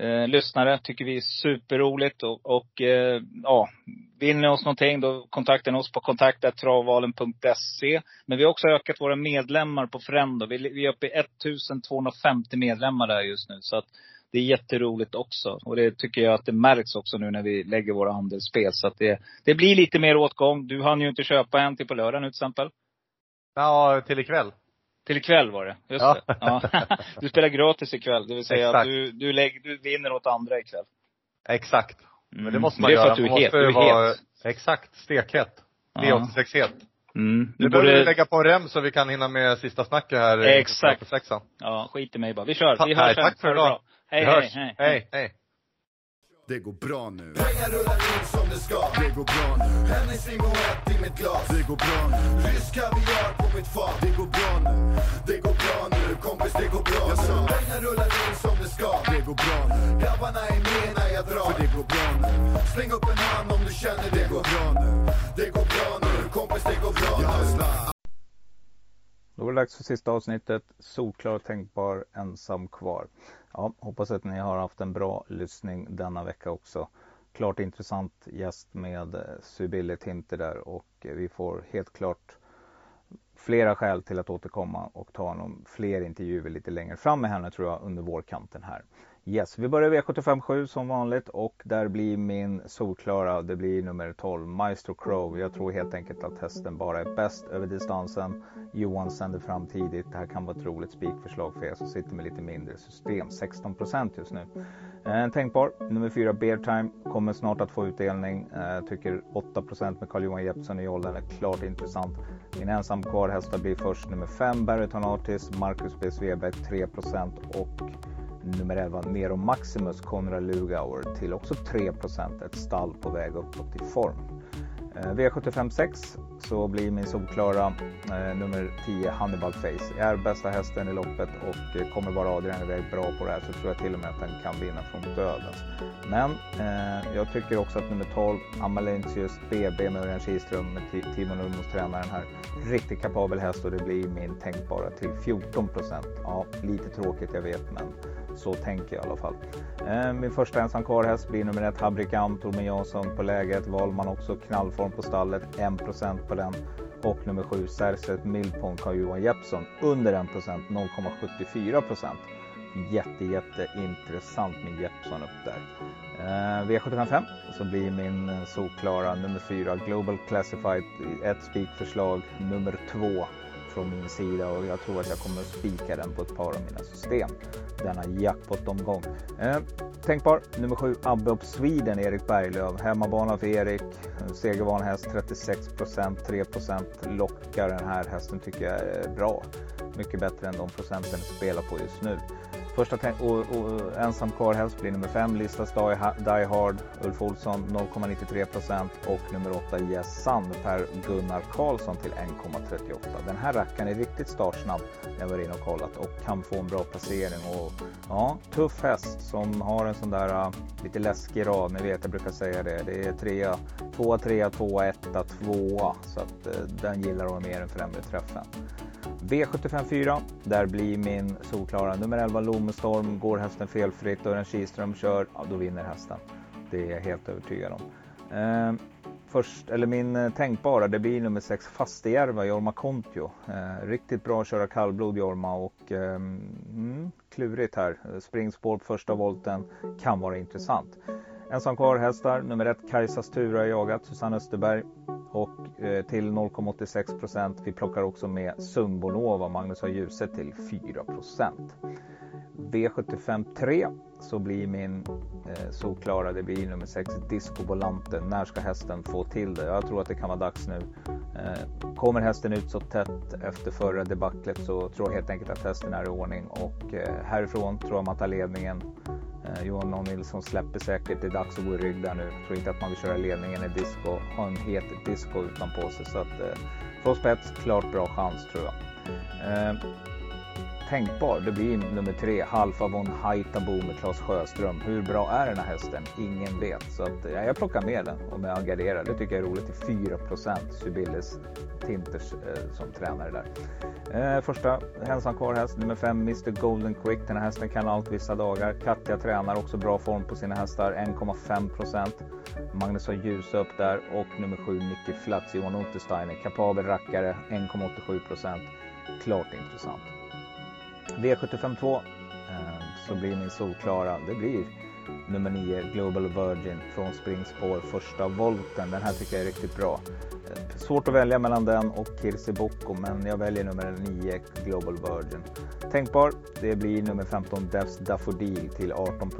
eh, lyssnare. Tycker vi är superroligt. Och, och eh, ja, vill ni oss någonting då kontakta oss på kontaktatravvalen.se. Men vi har också ökat våra medlemmar på Frendo. Vi, vi är uppe i 1250 medlemmar där just nu. Så att det är jätteroligt också. Och det tycker jag att det märks också nu när vi lägger våra andelsspel. Så att det, det blir lite mer åtgång. Du hann ju inte köpa en till på lördag nu till exempel. Ja, till ikväll. Till ikväll var det. Just Ja. det. Ja. [laughs] Du spelar gratis ikväll. Det vill säga Exakt. att du, du, lägg, du vinner åt andra ikväll. Exakt. Men det Mm. måste man det är för göra. att du är Man het. måste vara, het. exakt, stekhet. Ja. V86-het. Mm. Nu Du behöver vi borde, lägga på en rem så vi kan hinna med sista snacket här. Exakt. ja, skit i mig bara. Vi kör. Ta- Vi hörs tack för idag. Hej, hej, hej. hej, hej. Det går bra nu. Pengar rullar in som det ska. Det går bra nu. Hennessy Moët i mitt glas. Det går bra nu. Rysk kaviar på mitt fat. Det går bra nu. Det går bra nu. Kompis, det går bra nu. Pengar rullar in som det ska. Det går bra nu. Grabbarna är med när jag drar. För det går bra nu. Släng upp en hand om du känner det går bra nu. Det går bra nu. Kompis, det går bra nu. Då var det dags för sista avsnittet. Solklar och tänkbar ensam kvar. Ja, hoppas att ni har haft en bra lyssning denna vecka också. Klart intressant gäst med eh, Sybille Tinter där och eh, vi får helt klart flera skäl till att återkomma och ta honom fler intervjuer lite längre fram med henne tror jag under vårkanten här. Yes, vi börjar V757 som vanligt och där blir min solklara, det blir nummer 12, Maestro Crow. Jag tror helt enkelt att hästen bara är bäst över distansen. Johan sänder fram tidigt. Det här kan vara ett roligt spikförslag för er som sitter med lite mindre system. 16% just nu. Eh, tänkbar. Nummer 4, Bear Time, kommer snart att få utdelning. Eh, tycker 8% med Carl-Johan Jeppsson i jollen är klart intressant. Min ensam kvar hästar blir först nummer 5, Barryton Artist, Marcus B. Sveberg 3% och nummer 11 Nero Maximus Konrad Lugauer till också 3 Ett stall på väg uppåt i form. Eh, V75 6 så blir min solklara eh, nummer 10 Hannibal Face. Är bästa hästen i loppet och eh, kommer bara Adrian iväg bra på det här så tror jag till och med att den kan vinna från döden. Men eh, jag tycker också att nummer 12 Amalentius BB med Örjan Kihlström med Timo Nurmos tränaren här. Riktigt kapabel häst och det blir min tänkbara till 14 Ja, lite tråkigt jag vet men så tänker jag i alla fall. Eh, Min första ensam kvar häst blir nummer 1 Habrikam, Torben Jansson på läget. Valman också knallform på stallet, 1% på den. Och nummer 7, Serset Milpon Carl-Johan Jeppsson under 1%, 0,74% jätte jätteintressant med Jeppsson upp där. Eh, V755 så blir min solklara nummer 4 Global Classified ett spikförslag nummer 2 från min sida och jag tror att jag kommer att spika den på ett par av mina system. Denna jackpot-omgång. Eh, tänkbar nummer 7 Abbe of Sweden Erik Berglöf. Hemmabana för Erik. Segervan häst 36 procent, 3 procent lockar den här hästen tycker jag är bra. Mycket bättre än de procenten spelar på just nu. Första och, och, ensam kvar helst blir nummer 5 Listas Die Die Hard Ulf Olsson 0,93% och nummer 8 Yes Sun Per Gunnar Karlsson till 1,38. Den här rackaren är riktigt startsnabb när jag var inne och kollat och kan få en bra placering och ja, tuff häst som har en sån där uh, lite läskig rad. Ni vet jag brukar säga det. Det är trea, tvåa, trea, tvåa, etta, tvåa så att uh, den gillar de mer än främre träffen. V75 4, där blir min solklara nummer 11 Lommestorm. Går hästen felfritt och en Kihlström kör, ja då vinner hästen. Det är jag helt övertygad om. Eh, först, eller min eh, tänkbara, det blir nummer 6 Fastejärva, Jorma Kontio. Eh, riktigt bra att köra kallblod Jorma och eh, mm, klurigt här. Springspår på första volten kan vara intressant. Ensam kvar hästar, nummer 1 Kajsas Tura jagat, Susanne Österberg och eh, till 0,86 procent. Vi plockar också med Sumbonova, Magnus har ljuset till 4 procent. V75 3 så blir min eh, solklara, det blir nummer 6 Disco Volante. När ska hästen få till det? Jag tror att det kan vara dags nu. Eh, kommer hästen ut så tätt efter förra debaclet så tror jag helt enkelt att hästen är i ordning och eh, härifrån tror jag man tar ledningen. Eh, Johan och Nilsson släpper säkert, det är dags att gå i rygg där nu. Jag tror inte att man vill köra ledningen i disco, ha en het disco utanpå sig. Så att eh, från spets, klart bra chans tror jag. Eh, tänkbar. Det blir nummer tre, Halfa von Haitabo med Claes Sjöström. Hur bra är den här hästen? Ingen vet. Så att, ja, jag plockar med den om jag garderar. Det tycker jag är roligt till 4% Sybilles Tinters eh, som tränare där. Eh, första Hälsan kvar häst, nummer 5, Mr Golden Quick. Den här hästen kan allt vissa dagar. Katja tränar också bra form på sina hästar, 1,5% Magnus har ljus upp där och nummer 7, Nicky Flats. Johan Untersteiner. Kapabel rackare, 1,87% Klart intressant. V75 2 eh, så blir min solklara, det blir nummer 9 Global Virgin från springspår första volten. Den här tycker jag är riktigt bra. Eh, svårt att välja mellan den och Kirsi Boko men jag väljer nummer 9 Global Virgin. Tänkbar, det blir nummer 15 Devs Daffodil till 18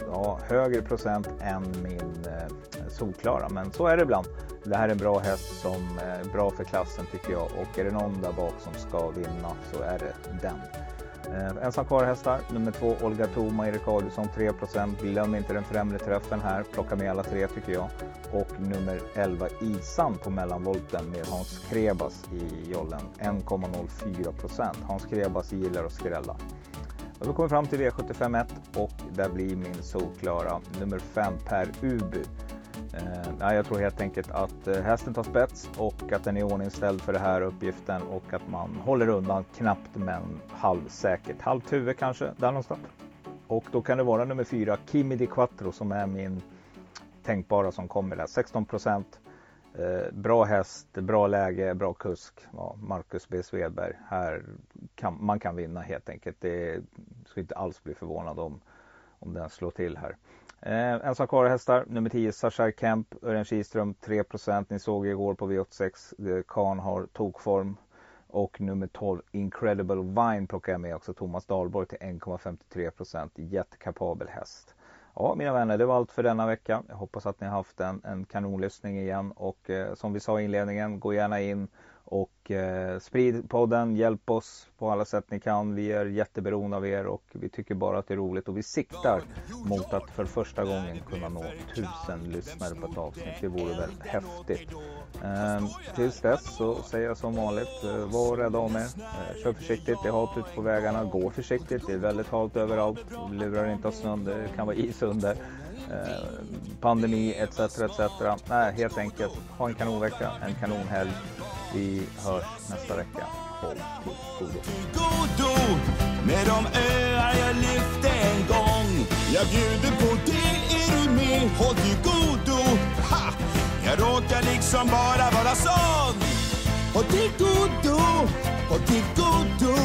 Ja, högre procent än min eh, solklara men så är det ibland. Det här är en bra häst som är bra för klassen tycker jag och är det någon där bak som ska vinna så är det den. Eh, ensam kvar hästar, nummer två Olga Toma, Erik Adielsson 3% Glöm inte den främre träffen här, plocka med alla tre tycker jag. Och nummer 11 Isan på mellanvolten med Hans Krebas i jollen, 1,04% Hans Krebas gillar att skrälla. Och vi kommer fram till V75 1 och där blir min solklara nummer 5 Per Ubu. Eh, jag tror helt enkelt att eh, hästen tar spets och att den är ordningställd för den här uppgiften och att man håller undan knappt men halvsäkert. Halvt huvud kanske, där någonstans. Och då kan det vara nummer fyra, Kimi Di Quattro som är min tänkbara som kommer där. 16 procent. Eh, bra häst, bra läge, bra kusk. Ja, Marcus B Svedberg. Här kan, man kan vinna helt enkelt. Det ska inte alls bli förvånad om, om den slår till här. Eh, ensam kvar hästar, nummer 10 Sasha Kemp, Örjan Kihlström 3% Ni såg igår på V86, eh, Kahn har tokform. Och nummer 12 Incredible Vine plockar jag med också, Thomas Dahlborg till 1,53% Jättekapabel häst. Ja, mina vänner, det var allt för denna vecka. Jag hoppas att ni har haft en, en kanonlyssning igen och eh, som vi sa i inledningen, gå gärna in och eh, sprid podden, hjälp oss på alla sätt ni kan. Vi är jätteberoende av er och vi tycker bara att det är roligt och vi siktar mot att för första gången kunna nå tusen lyssnare på ett avsnitt. Det vore väl häftigt. Eh, tills dess så säger jag som vanligt, eh, var rädda om er. Eh, kör försiktigt, det är halt ute på vägarna. Gå försiktigt, det är väldigt halt överallt. Lura inte av snön, det kan vara is under. Eh, pandemi etc. etc. Nej, helt enkelt, ha en kanonvecka, en kanonhelg. Vi hörs nästa vecka. Håll till godo. Med de öar jag lyfte en gång. Jag bjuder på det, är du med? Håll till godo. Ha! Jag råkar liksom bara vara sån. Håll till godo, håll till godo.